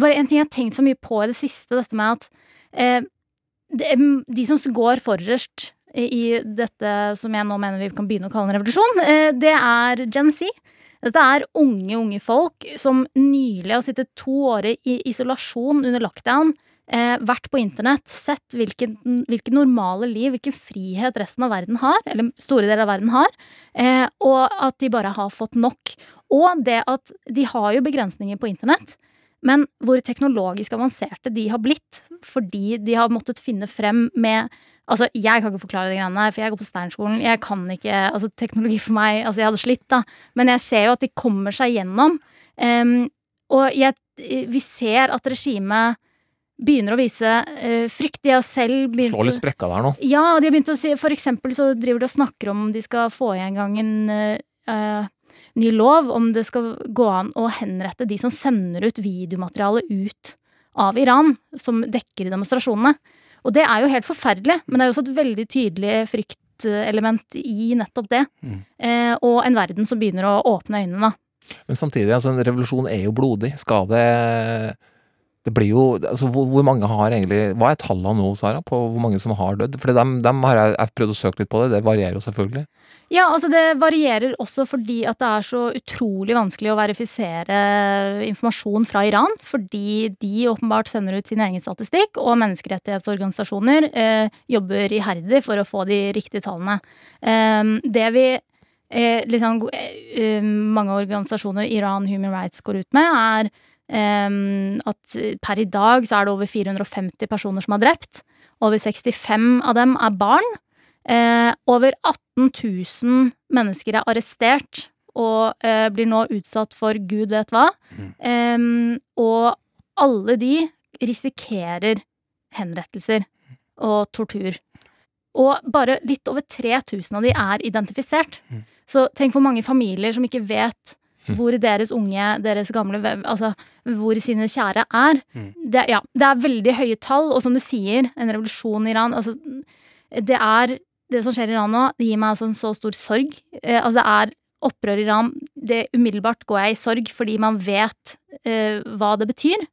bare, En ting jeg har tenkt så mye på i det siste, dette med at eh, de som går forrest i dette som jeg nå mener vi kan begynne å kalle en revolusjon, det er Gen Z. Dette er unge, unge folk som nylig har sittet to år i isolasjon under lockdown. eh, vært på internett, sett hvilket, hvilke normale liv, hvilken frihet resten av verden har, eller store deler av verden har, eh, og at de bare har fått nok. Og det at de har jo begrensninger på internett, men hvor teknologisk avanserte de har blitt fordi de har måttet finne frem med Altså, jeg kan ikke forklare de greiene her, for jeg går på Steinerskolen. Jeg kan ikke Altså, teknologi for meg Altså, jeg hadde slitt, da. Men jeg ser jo at de kommer seg gjennom. Um, og jeg, vi ser at regimet begynner å vise uh, frykt. De har selv begynt Slå litt sprekka der nå. ja, de har begynt å si For eksempel så driver de og snakker om de skal få i gang en eh, ny lov om det skal gå an å henrette de som sender ut videomateriale ut av Iran, som dekker demonstrasjonene. Og det er jo helt forferdelig, men det er jo også et veldig tydelig fryktelement i nettopp det. Eh, og en verden som begynner å åpne øynene. Men samtidig, altså, en revolusjon er jo blodig. Skal det Det blir jo altså, hvor, hvor mange har egentlig Hva er tallene nå, Sara, på hvor mange som har dødd? For dem, dem har jeg, jeg prøvd å søke litt på det. Det varierer jo selvfølgelig. Ja, altså det varierer også fordi at det er så utrolig vanskelig å verifisere informasjon fra Iran. Fordi de åpenbart sender ut sin egen statistikk, og menneskerettighetsorganisasjoner eh, jobber iherdig for å få de riktige tallene. Eh, det vi eh, liksom eh, mange organisasjoner, Iran Human Rights, går ut med, er eh, at per i dag så er det over 450 personer som er drept. Over 65 av dem er barn. Eh, over 18 000 mennesker er arrestert og eh, blir nå utsatt for gud vet hva. Eh, og alle de risikerer henrettelser og tortur. Og bare litt over 3000 av de er identifisert. Så tenk hvor mange familier som ikke vet hvor deres unge, deres gamle Altså hvor sine kjære er. Det, ja, det er veldig høye tall, og som du sier, en revolusjon i Iran altså, Det er Det som skjer i Iran nå, det gir meg altså en så stor sorg. Eh, altså, det er opprør i Iran. Det Umiddelbart går jeg i sorg fordi man vet eh, hva det betyr.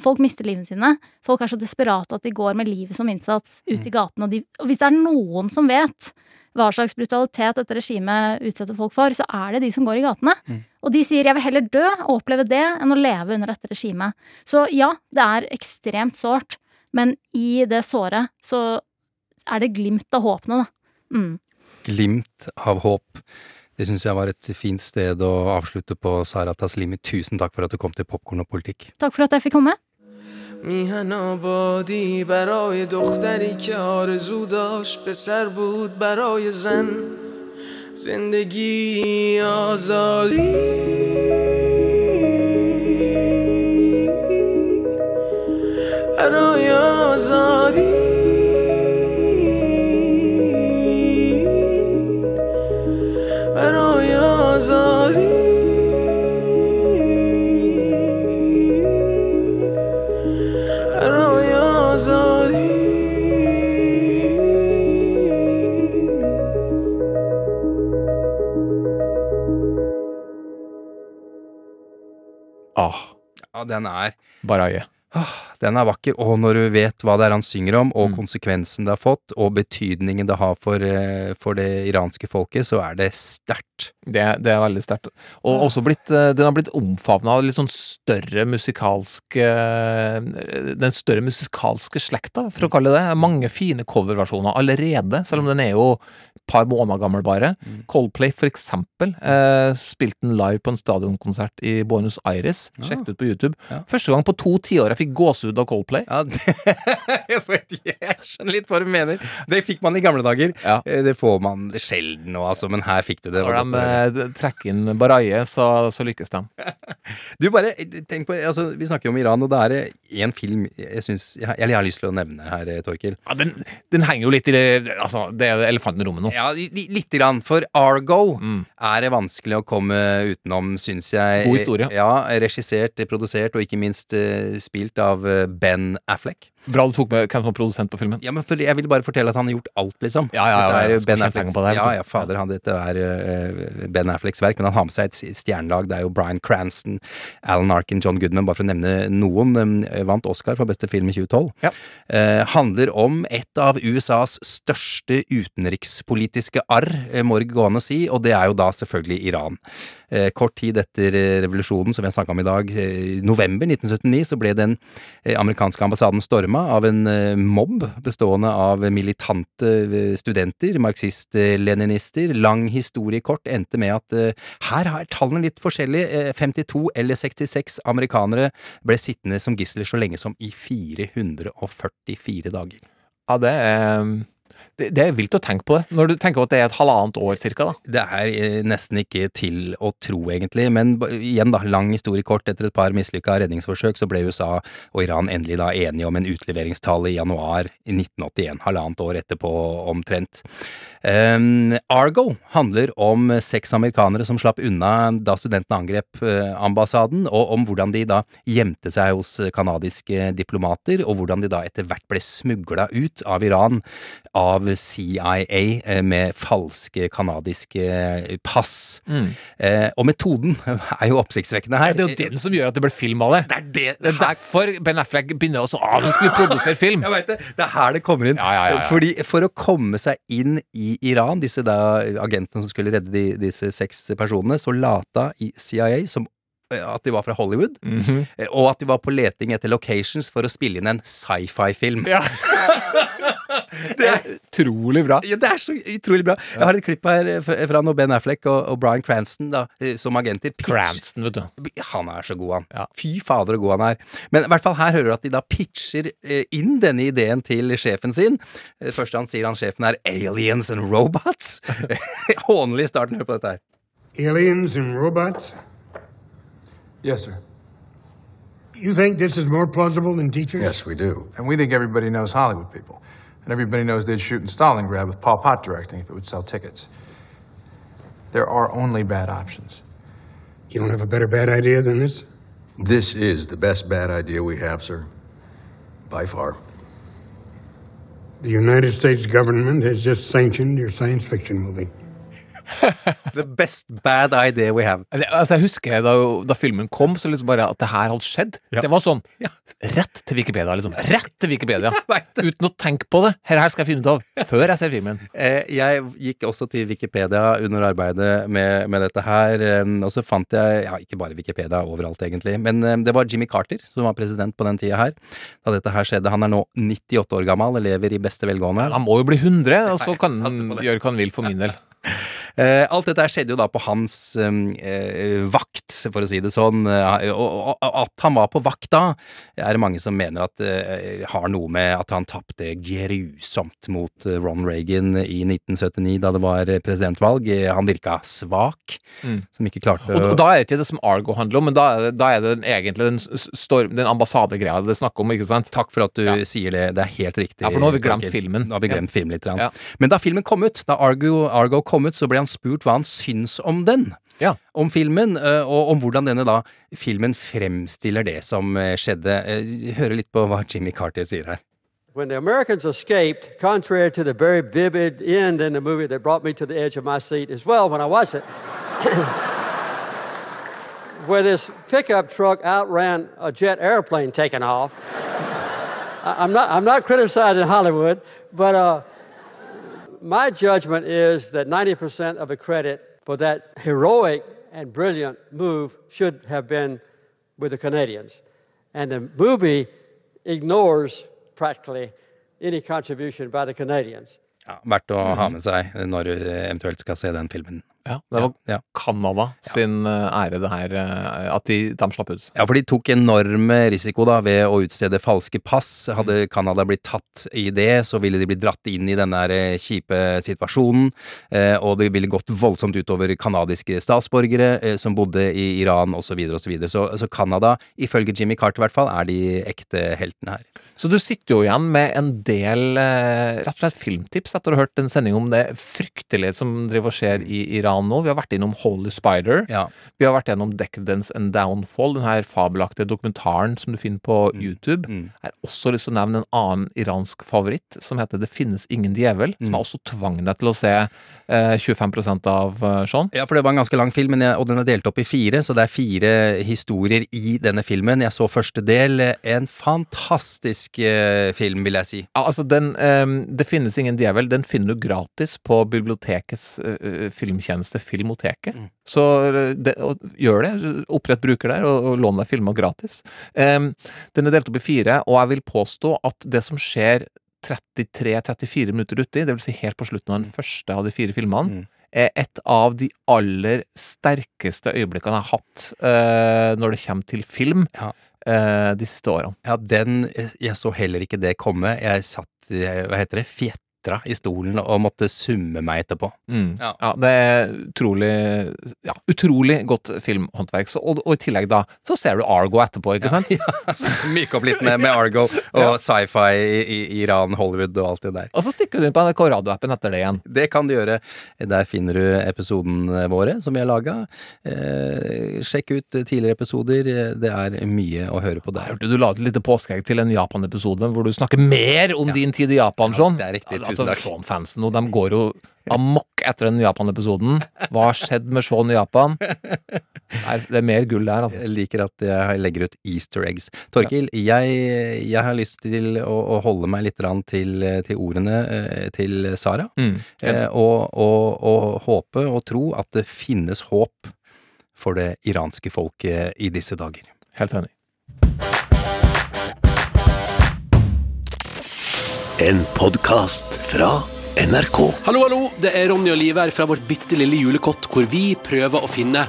Folk mister livene sine. Folk er så desperate at de går med livet som innsats ut i gatene. Og, de, og hvis det er noen som vet hva slags brutalitet dette regimet utsetter folk for, så er det de som går i gatene. Og de sier 'jeg vil heller dø og oppleve det enn å leve under dette regimet'. Så ja, det er ekstremt sårt, men i det såret så er det glimt av håp nå, da. Mm. Glimt av håp. Det syns jeg var et fint sted å avslutte på, Sara Taslimi. Tusen takk for at du kom til Popkorn og politikk. Takk for at jeg fikk komme. میهن آبادی برای دختری که آرزو داشت پسر بود برای زن. زندگی آزادی. برای آزادی. برای آزادی. Ah, Ja, den er Baraye. Ah, Den er vakker, og når du vet hva det er han synger om, Mm. og konsekvensen det har fått, og betydningen det har for, eh, for det iranske folket, så er det sterkt. Det, det er veldig sterkt. Og også blitt, eh, den har blitt omfavna av litt sånn større musikalsk eh, Den større musikalske slekta, for å kalle det det. Mange fine coverversjoner allerede, selv om den er jo par måneder gammel bare. Coldplay, for eksempel, eh, spilte den live på en stadionkonsert i Buenos Aires. Sjekk det ut på YouTube. Første gang på to tiår jeg fikk gåsehud av Coldplay. Ja, det, jeg skjønner litt hva du mener. Det fikk man i gamle dager. Ja. Det får man sjelden nå, altså, men her fikk du det. Når de eh, trekker inn Baraye, så, så lykkes de. Du, bare tenk på altså, Vi snakker om Iran, og det er én film jeg synes, jeg, jeg har lyst til å nevne her, eh, Torkil. Ja, den, den henger jo litt i det Altså, det er elefanten i rommet nå. Ja, li, li- lite grann. For Argo er det vanskelig å komme utenom, syns jeg. God historie. Ja, Regissert, produsert og ikke minst uh, spilt av eh, Ben Affleck. Bra du tok med hvem som var produsent på filmen. Ja, men for Jeg vil bare fortelle at han har gjort alt, liksom. Ja, ja, ja, er ja, Ben Affleck. På det ja, ja, fader, han, dette er uh, Ben Afflecks verk, men han har med seg et stjernelag. Det er jo Bryan Cranston, Alan Arkin, John Goodman, bare for å nevne noen. Um, vant Oscar for beste film i 2012. Eh, handler om et av USAs største politiske arr, eh, må det gå an å si, og det er jo da selvfølgelig Iran. Eh, kort tid etter eh, revolusjonen, som vi har snakka om i dag, i november 1979, så ble den amerikanske ambassaden storma av en mobb bestående av militante studenter, marxist-leninister. Lang historie kort endte med at her har tallene litt forskjellige. 52 eller 66 amerikanere ble sittende som gisler så lenge som i 444 dager. Ja, det er det, det er vilt å tenke på det, når du tenker at det er et halvannet år cirka, da. Det er eh, nesten ikke til å tro, egentlig. Men igjen, da, lang historie kort. Etter et par mislykka redningsforsøk så ble USA og Iran endelig da enige om en utleveringstale i januar i 1981. Halvannet år etterpå, omtrent. Um, Argo handler om seks amerikanere som slapp unna da studentene angrep eh, ambassaden, og om hvordan de da gjemte seg hos canadiske diplomater, og hvordan de da etter hvert ble smugla ut av Iran av CIA eh, med falske canadiske pass. Mm. Eh, og metoden er jo oppsiktsvekkende her. Det er jo den som gjør at det blir film av det. Det er, det, Det er derfor Ben Affleck begynner også Å, skal produsere film! Jeg vet det. Det er her det kommer inn. Ja, ja, ja, ja. Fordi For å komme seg inn i Iran, disse da agentene som skulle redde de, disse seks personene, så lata i CIA som eh, at de var fra Hollywood, mm -hmm. og at de var på leting etter locations for å spille inn en sci-fi-film. Ja. det er utrolig bra. Ja, det er så utrolig bra. Jeg har et klipp her eh, fra når Ben Affleck og, og Brian Cranston da, eh, som agenter pitch- Cranston, vet du. Han er så god, han. Fy fader, så god han er. Men i hvert fall her hører du at de da pitcher eh, inn denne ideen til sjefen sin. Det første han sier, han sjefen, er 'aliens and robots'. Hånlig starten. Hør på dette her. Aliens and robots? Yes, sir. You think this is more plausible than teachers? Yes, we do. And we think everybody knows Hollywood people. And everybody knows they'd shoot in Stalingrad with Paul Pot directing if it would sell tickets. There are only bad options. You don't have a better bad idea than this? This is the best bad idea we have, sir. By far. The United States government has just sanctioned your science fiction movie. The best bad idea we have. Altså, jeg husker da, da filmen kom, så liksom bare at det her hadde skjedd. Det var sånn rett til Wikipedia, liksom. Rett til Wikipedia. Uten å tenke på det. Her, her skal jeg finne ut av før jeg ser filmen. Eh, jeg gikk også til Wikipedia under arbeidet med, med dette her, eh, og så fant jeg ja, ikke bare Wikipedia overalt, egentlig, men eh, det var Jimmy Carter som var president på den tida her, da dette her skjedde. Han er nå 98 år gammel, lever i beste velgående. Han må jo bli 100, og så kan han gjøre hva han vil for min del. Eh, alt dette skjedde jo da på hans eh, vakt, for å si det sånn. Eh, og, at han var på vakt da, er det mange som mener at har noe med at han tapte grusomt mot Ron Reagan i 1979, da det var presidentvalg. Han virka svak, Mm. som ikke klarte Og, og da er det ikke det som Argo handler om, men da er det, da er det egentlig den, storm, den ambassadegreia det er snakk om, ikke sant? Takk for at du sier det. Det er helt riktig. Ja, for nå har vi glemt filmen. Nå har vi glemt Ja. filmen litt. Ja. Men da filmen kom ut, da Argo, Argo kom ut, så ble han spurt hva han syns om den. Om filmen, eh, og om hvordan denne da filmen fremstiller det som eh, skjedde. Eh, Høre litt på hva Jimmy Carter sier her. When the Americans escaped, contrary to the very vivid end in the movie that brought me to the edge of my seat as well when I watched it, where this pickup truck outran a jet airplane taking off. I'm not, I'm not criticizing Hollywood, but uh, my judgment is that 90% of the credit for that heroic and brilliant move should have been with the Canadians. And the movie ignores practically any contribution by the Canadians. Ja, verdt å ha mm-hmm. med seg når du eventuelt skal se den filmen. Ja, det var Ja. Canada sin eh, ære, det her, eh, at de, de slapp ut. Ja, for de tok enorm risiko da ved å utstede falske pass. Hadde Canada blitt tatt i det, så ville de blitt dratt inn i denne eh, kjipe situasjonen. Og det ville gått voldsomt utover canadiske statsborgere som bodde i Iran osv. Så, videre, og så, videre. så Så Canada, ifølge Jimmy Carter i hvert fall, er de ekte heltene her. Så du sitter jo igjen med en del eh, rett og slett filmtips etter å ha hørt en sending om det fryktelige som driver og skjer i Iran nå. Vi har vært innom Holy Spider. Vi har vært gjennom Decadence and Downfall, den her fabelaktige dokumentaren som du finner på YouTube. Jeg har også lyst til å nevne en annen iransk favoritt som heter Det finnes ingen djevel, som jeg også tvang deg til å se eh, 25 av, eh, Sean. Ja, for det var en ganske lang film, men jeg, og den er delt opp i fire, så det er fire historier i denne filmen. Jeg så første del. En fantastisk fantastisk eh, film, vil jeg si. Ja, altså den, ehm, Det finnes ingen djevel. Den finner du gratis på bibliotekets eh, filmtjeneste Filmoteket. Så eh, det, og, gjør det. Opprett bruker der, og, og lån deg filmer gratis. Ehm, den er delt opp i fire, og jeg vil påstå at det som skjer 33-34 minutter uti, det vil si helt på slutten av den første av de fire filmene, er et av de aller sterkeste øyeblikkene jeg har hatt uh, når det kommer til film eh, de siste årene. Ja, den Jeg så heller ikke det komme. Jeg satt eh, Hva heter det? Fjetra i stolen og måtte summe meg etterpå. Mm. Ja. det er utrolig Ja, utrolig godt filmhåndverk. Så, og, og i tillegg da, så ser du Argo etterpå, ikke sant? Myke opp litt med, med Argo og sci-fi i, i Iran, Hollywood og alt det der. Og så stikker du inn på NRK radioappen etter det igjen. Det kan du gjøre. Der finner du episodene våre som vi har laga. Eh, sjekk ut tidligere episoder. Det er mye å høre på der. Hørte du la ut et lite påskeegg til en Japan-episode hvor du snakker mer om din tid i Japan, Sean? det er riktig. Tusen Altså, takk. Sean-fansen nå, de går jo amok etter den Japan-episoden. Hva har skjedd med Sean i Japan? Det er, det er mer gull der, altså. Jeg liker at jeg legger ut easter eggs. Torkil, jeg, jeg har lyst til å, å holde meg litt til, til ordene eh, til Sara. Mm. Eh, og, og, og håpe og tro at det finnes håp for det iranske folket i disse dager. Helt enig. En podkast fra NRK. Hallo, hallo! Det er Ronny og Liv her fra vårt bitte lille julekott, hvor vi prøver å finne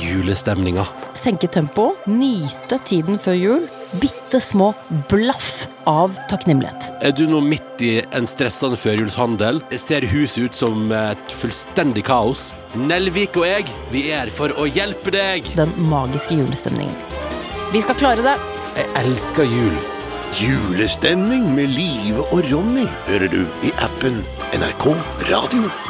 julestemninga. senke tempoet, nyte tiden før jul. Bitte små blaff av takknemlighet. Er du nå midt i en stressende førjulshandel? Ser huset ut som et fullstendig kaos? Nelvik og jeg, vi er her for å hjelpe deg! Den magiske julestemningen. Vi skal klare det. Jeg elsker jul. Julestemning med Live og Ronny hører du i appen NRK Radio.